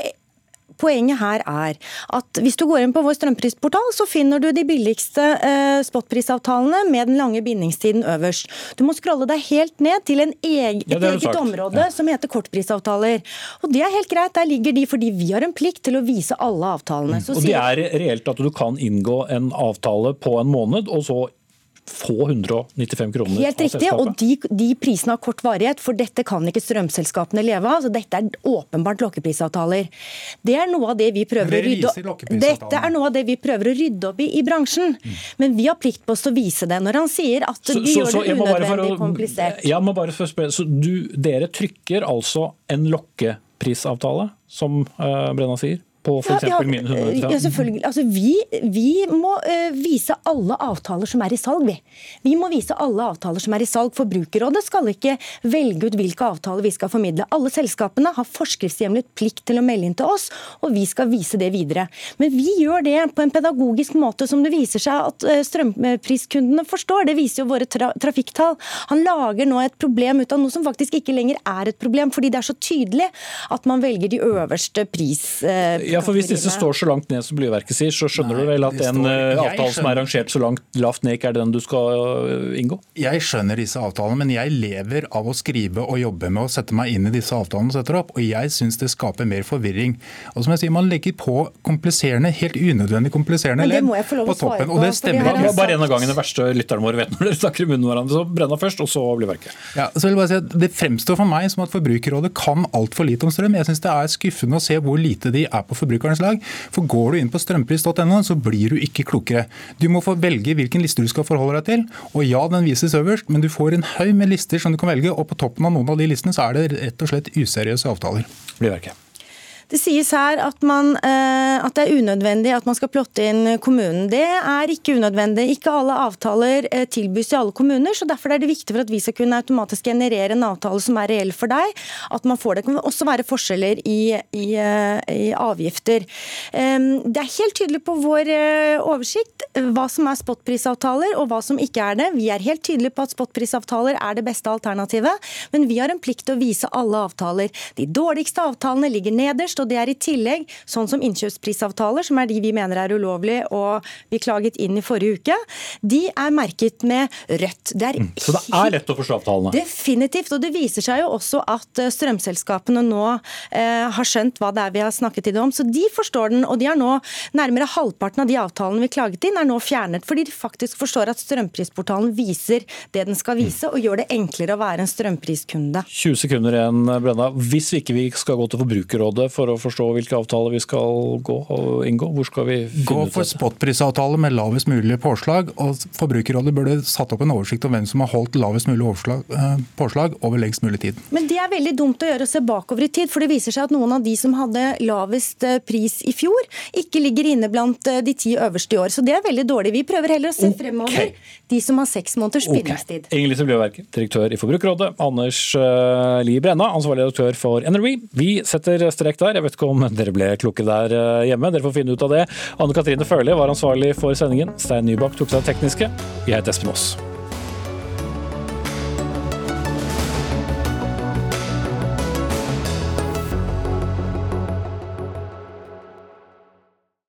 Poenget her er at hvis du går inn på vår strømprisportal, så finner du de billigste eh, spotprisavtalene med den lange bindingstiden øverst. Du må scrolle deg helt ned til en eg, et ja, eget område ja. som heter kortprisavtaler. Og Det er helt greit, der ligger de fordi vi har en plikt til å vise alle avtalene. Mm. og Det er reelt at du kan inngå en avtale på en måned, og så få 195 kroner Helt riktig, og de, de, prisene har kort varighet, for dette kan ikke strømselskapene leve av. så Dette er åpenbart lokkeprisavtaler. Det er noe av det vi prøver å rydde Dette er noe av det vi prøver å rydde opp i i bransjen. Mm. Men vi har plikt på oss å vise det. Når han sier at de så, gjør så, det unødvendig komplisert. Jeg må bare spørre, så du, Dere trykker altså en lokkeprisavtale, som uh, Brenna sier? På f.eks. Ja, min 195? Ja, selvfølgelig. Altså, vi, vi må uh, vise alle avtaler som er i salg, vi. Vi må vise alle avtaler som er i salg. Forbrukerrådet skal ikke velge ut hvilke avtaler vi skal formidle. Alle selskapene har forskriftshjemlet plikt til å melde inn til oss, og vi skal vise det videre. Men vi gjør det på en pedagogisk måte som det viser seg at uh, strømpriskundene forstår. Det viser jo våre tra trafikktall. Han lager nå et problem ut av noe som faktisk ikke lenger er et problem, fordi det er så tydelig at man velger de øverste pris... Uh, ja, for Hvis disse står så langt ned som Blyverket sier, så skjønner Nei, du vel at en står, eh, avtale som er rangert så langt lavt ned, ikke er den du skal eh, inngå? Jeg skjønner disse avtalene, men jeg lever av å skrive og jobbe med å sette meg inn i disse avtalene og setter opp, og jeg syns det skaper mer forvirring. Og som jeg sier, Man legger på kompliserende, helt unødvendig kompliserende ledd på toppen, og det stemmer ikke. Bare en av gangene verste lytterne våre vet når dere snakker i munnen hverandre. Så Brenna først, og så Blyverket. Ja, så vil jeg bare si at Det fremstår for meg som at Forbrukerrådet kan altfor lite om strøm. Jeg syns det er skuffende å se hvor lite de er på forbrukernes lag. For går du inn på strømpris.no, så blir du ikke klokere. Du må få velge hvilken liste du skal forholde deg til. Og ja, den vises øverst, men du får en haug med lister som du kan velge, og på toppen av noen av de listene så er det rett og slett useriøse avtaler. Blir verket. Det sies her at, man, eh, at, det er unødvendig at man skal plotte inn kommunen. Det er ikke unødvendig. Ikke alle avtaler eh, tilbys i alle kommuner. så Derfor er det viktig for at vi skal kunne automatisk generere en avtale som er reell for deg, at man får det. Det kan også være forskjeller i, i, eh, i avgifter. Det er helt tydelig på vår oversikt hva som er spotprisavtaler og hva som ikke er det. Vi er helt tydelige på at spotprisavtaler er det beste alternativet, men vi har en plikt til å vise alle avtaler. De dårligste avtalene ligger nederst og det er i tillegg sånn som innkjøpsprisavtaler, som er de vi mener er ulovlige og vi klaget inn i forrige uke, de er merket med rødt. Det mm. Så det er lett å forstå avtalene? Definitivt. Og det viser seg jo også at eh, strømselskapene nå eh, har skjønt hva det er vi har snakket til dem om. Så de forstår den, og de har nå nærmere halvparten av de avtalene vi klaget inn, er nå fjernet. Fordi de faktisk forstår at strømprisportalen viser det den skal vise, og gjør det enklere å være en strømpriskunde. 20 sekunder igjen, Brenna. Hvis vi ikke skal gå til Forbrukerrådet for å forstå hvilke avtaler vi skal gå og inngå? Hvor skal vi finne Gå for spotprisavtale med lavest mulig påslag. og Forbrukerrådet burde satt opp en oversikt om hvem som har holdt lavest mulig overslag, eh, påslag over lengst mulig tid. Men det er veldig dumt å gjøre å se bakover i tid, for det viser seg at noen av de som hadde lavest eh, pris i fjor, ikke ligger inne blant eh, de ti øverste i år. Så det er veldig dårlig. Vi prøver heller å se fremover de som har seks måneders bindingstid. Okay. Inger Lise Bløverk, direktør i Forbrukerrådet. Anders Li Brenna, ansvarlig redaktør for NRV. Vi setter strek der. Jeg vet ikke om dere ble kloke der eh, hjemme. Dere får finne ut av det. Anne Katrine Førli var ansvarlig for sendingen. Stein Nybakk tok seg av tekniske. Jeg heter Espen Aas.